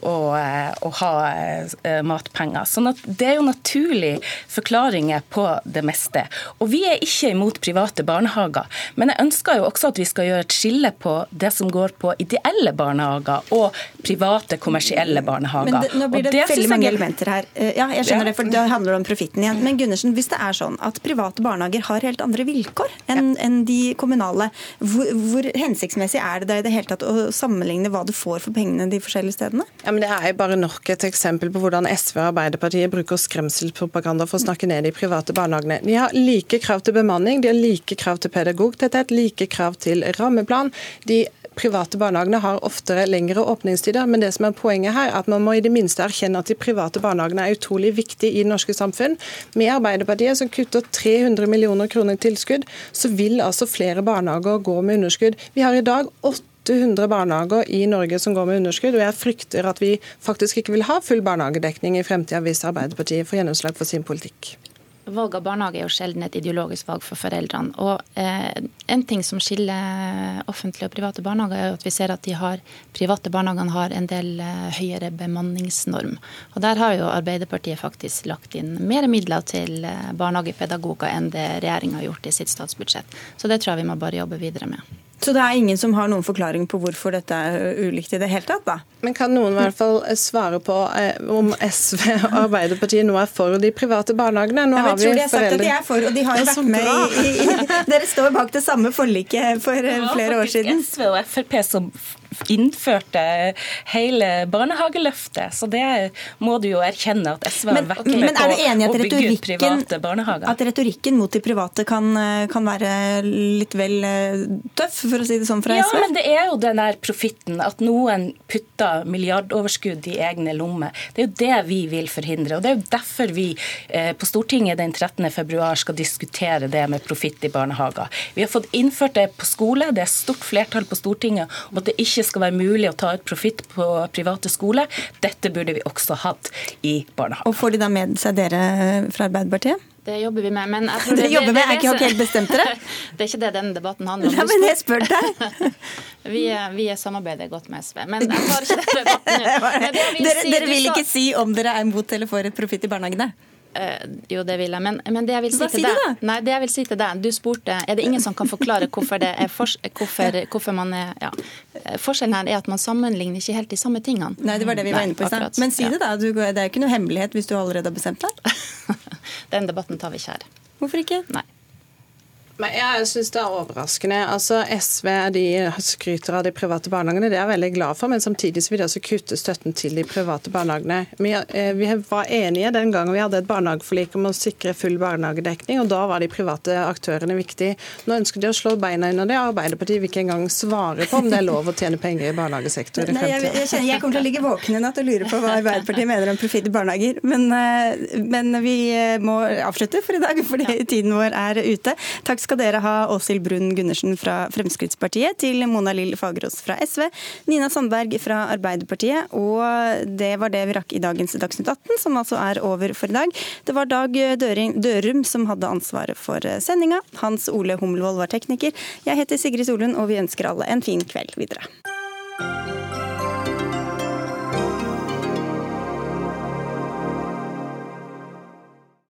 å, eh, å ha eh, matpenger. Sånn at det er jo naturlig forklaringer på det meste. Og vi er ikke imot private barnehager, men jeg ønsker jo også at vi skal gjøre et skille på det som går på ideelle barnehager og private, kommersielle barnehager. Men det, nå blir det, det veldig mange elementer her. Eh, ja, jeg skjønner ja. det, for det handler om profitten igjen. Men Gundersen, hvis det er sånn at private barnehager har helt andre vilkår enn ja. en de kommunale, hvor, hvor hensiktsmessig er det da i det hele tatt å sammenligne hva du får for pengene de forskjellige stedene? Ja, men Det er jo bare nok et eksempel på hvordan SV og Arbeiderpartiet bruker skremselspropaganda for å snakke ned de private barnehagene. De har like krav til bemanning, de har like krav til pedagogtetthet, like krav til rammeplan. De private barnehagene har oftere lengre åpningstider, men det som er poenget her, er at man må i det minste erkjenne at de private barnehagene er utrolig viktige i det norske samfunn. Med Arbeiderpartiet, som kutter 300 millioner kroner i tilskudd, så vil altså flere barnehager gå med underskudd. Vi har i dag 800 barnehager i Norge som går med underskudd, og jeg frykter at vi faktisk ikke vil ha full barnehagedekning i fremtida hvis Arbeiderpartiet får gjennomslag for sin politikk. Valg av barnehage er jo sjelden et ideologisk valg for foreldrene. Og eh, En ting som skiller offentlige og private barnehager, er jo at vi ser at de har, private barnehagene har en del eh, høyere bemanningsnorm. Og Der har jo Arbeiderpartiet faktisk lagt inn mer midler til eh, barnehagepedagoger enn det regjeringa har gjort i sitt statsbudsjett. Så det tror jeg vi må bare jobbe videre med. Så det er ingen som har noen forklaring på hvorfor dette er ulikt i det hele tatt, da? Men kan noen i hvert fall svare på eh, om SV og Arbeiderpartiet nå er for de private barnehagene? Nå ja, men tror de har sagt at de er for, og de har jo vært med i, i, i, Dere står bak det samme forliket for eh, flere år siden. SV og Frp som innførte hele barnehageløftet. Så det må du jo erkjenne at SV har vært med på å bygge ut private barnehager. At retorikken mot de private kan, kan, være litt vel eh, tøff, for å si det sånn fra ja, SV? Ja, men det er jo den der profitten. At noen putter milliardoverskudd i egne lommer. Det er jo det vi vil forhindre. Og det er jo derfor vi eh, på Stortinget den 13. februar skal diskutere det med profitt i barnehager. Vi har fått innført det på skole. Det er stort flertall på Stortinget om at det ikke ikke skal være mulig å ta ut profitt på private skoler. Dette burde vi også hatt i barnehagen. Og Får de da med seg dere fra Arbeiderpartiet? Det jobber vi med. Men jeg tror det, det, jobber med, er ikke helt bestemt dere? det er ikke det denne debatten handler om. Ja, men jeg spør deg. vi, vi samarbeider godt med SV. Men jeg tar ikke den debatten nå. Dere, dere vil ikke si om dere er imot eller for profitt i barnehagene? Uh, jo, det vil jeg. Men, men det jeg vil si til deg Nei, det jeg vil si til deg Du spurte er det ingen som kan forklare hvorfor det er for, hvorfor, hvorfor man er ja. Forskjellen her er at man sammenligner ikke helt de samme tingene. Nei, det var det vi var inne på i stad. Men si det, da. Du, det er jo ikke noe hemmelighet hvis du allerede har bestemt deg. Den debatten tar vi ikke her. Hvorfor ikke? Nei. Men jeg syns det er overraskende. Altså, SV de skryter av de private barnehagene, det er jeg veldig glad for, men samtidig vil de også kutte støtten til de private barnehagene. Vi, eh, vi var enige den gangen vi hadde et barnehageforlik om å sikre full barnehagedekning, og da var de private aktørene viktige. Nå ønsker de å slå beina under det, og Arbeiderpartiet vil ikke engang svare på om det er lov å tjene penger i barnehagesektoren i Jeg, jeg, jeg, kommer til å ligge våken i natt og lure på hva Arbeiderpartiet mener om profitt i barnehager, men, eh, men vi må avslutte for i dag, fordi tiden vår er ute. Takk skal dere ha, Åshild Brun Gundersen fra Fremskrittspartiet, til Mona Lill Fagerås fra SV, Nina Sandberg fra Arbeiderpartiet, og det var det vi rakk i dagens Dagsnytt 18, som altså er over for i dag. Det var Dag Dørum som hadde ansvaret for sendinga. Hans Ole Hummelvold var tekniker. Jeg heter Sigrid Solund, og vi ønsker alle en fin kveld videre.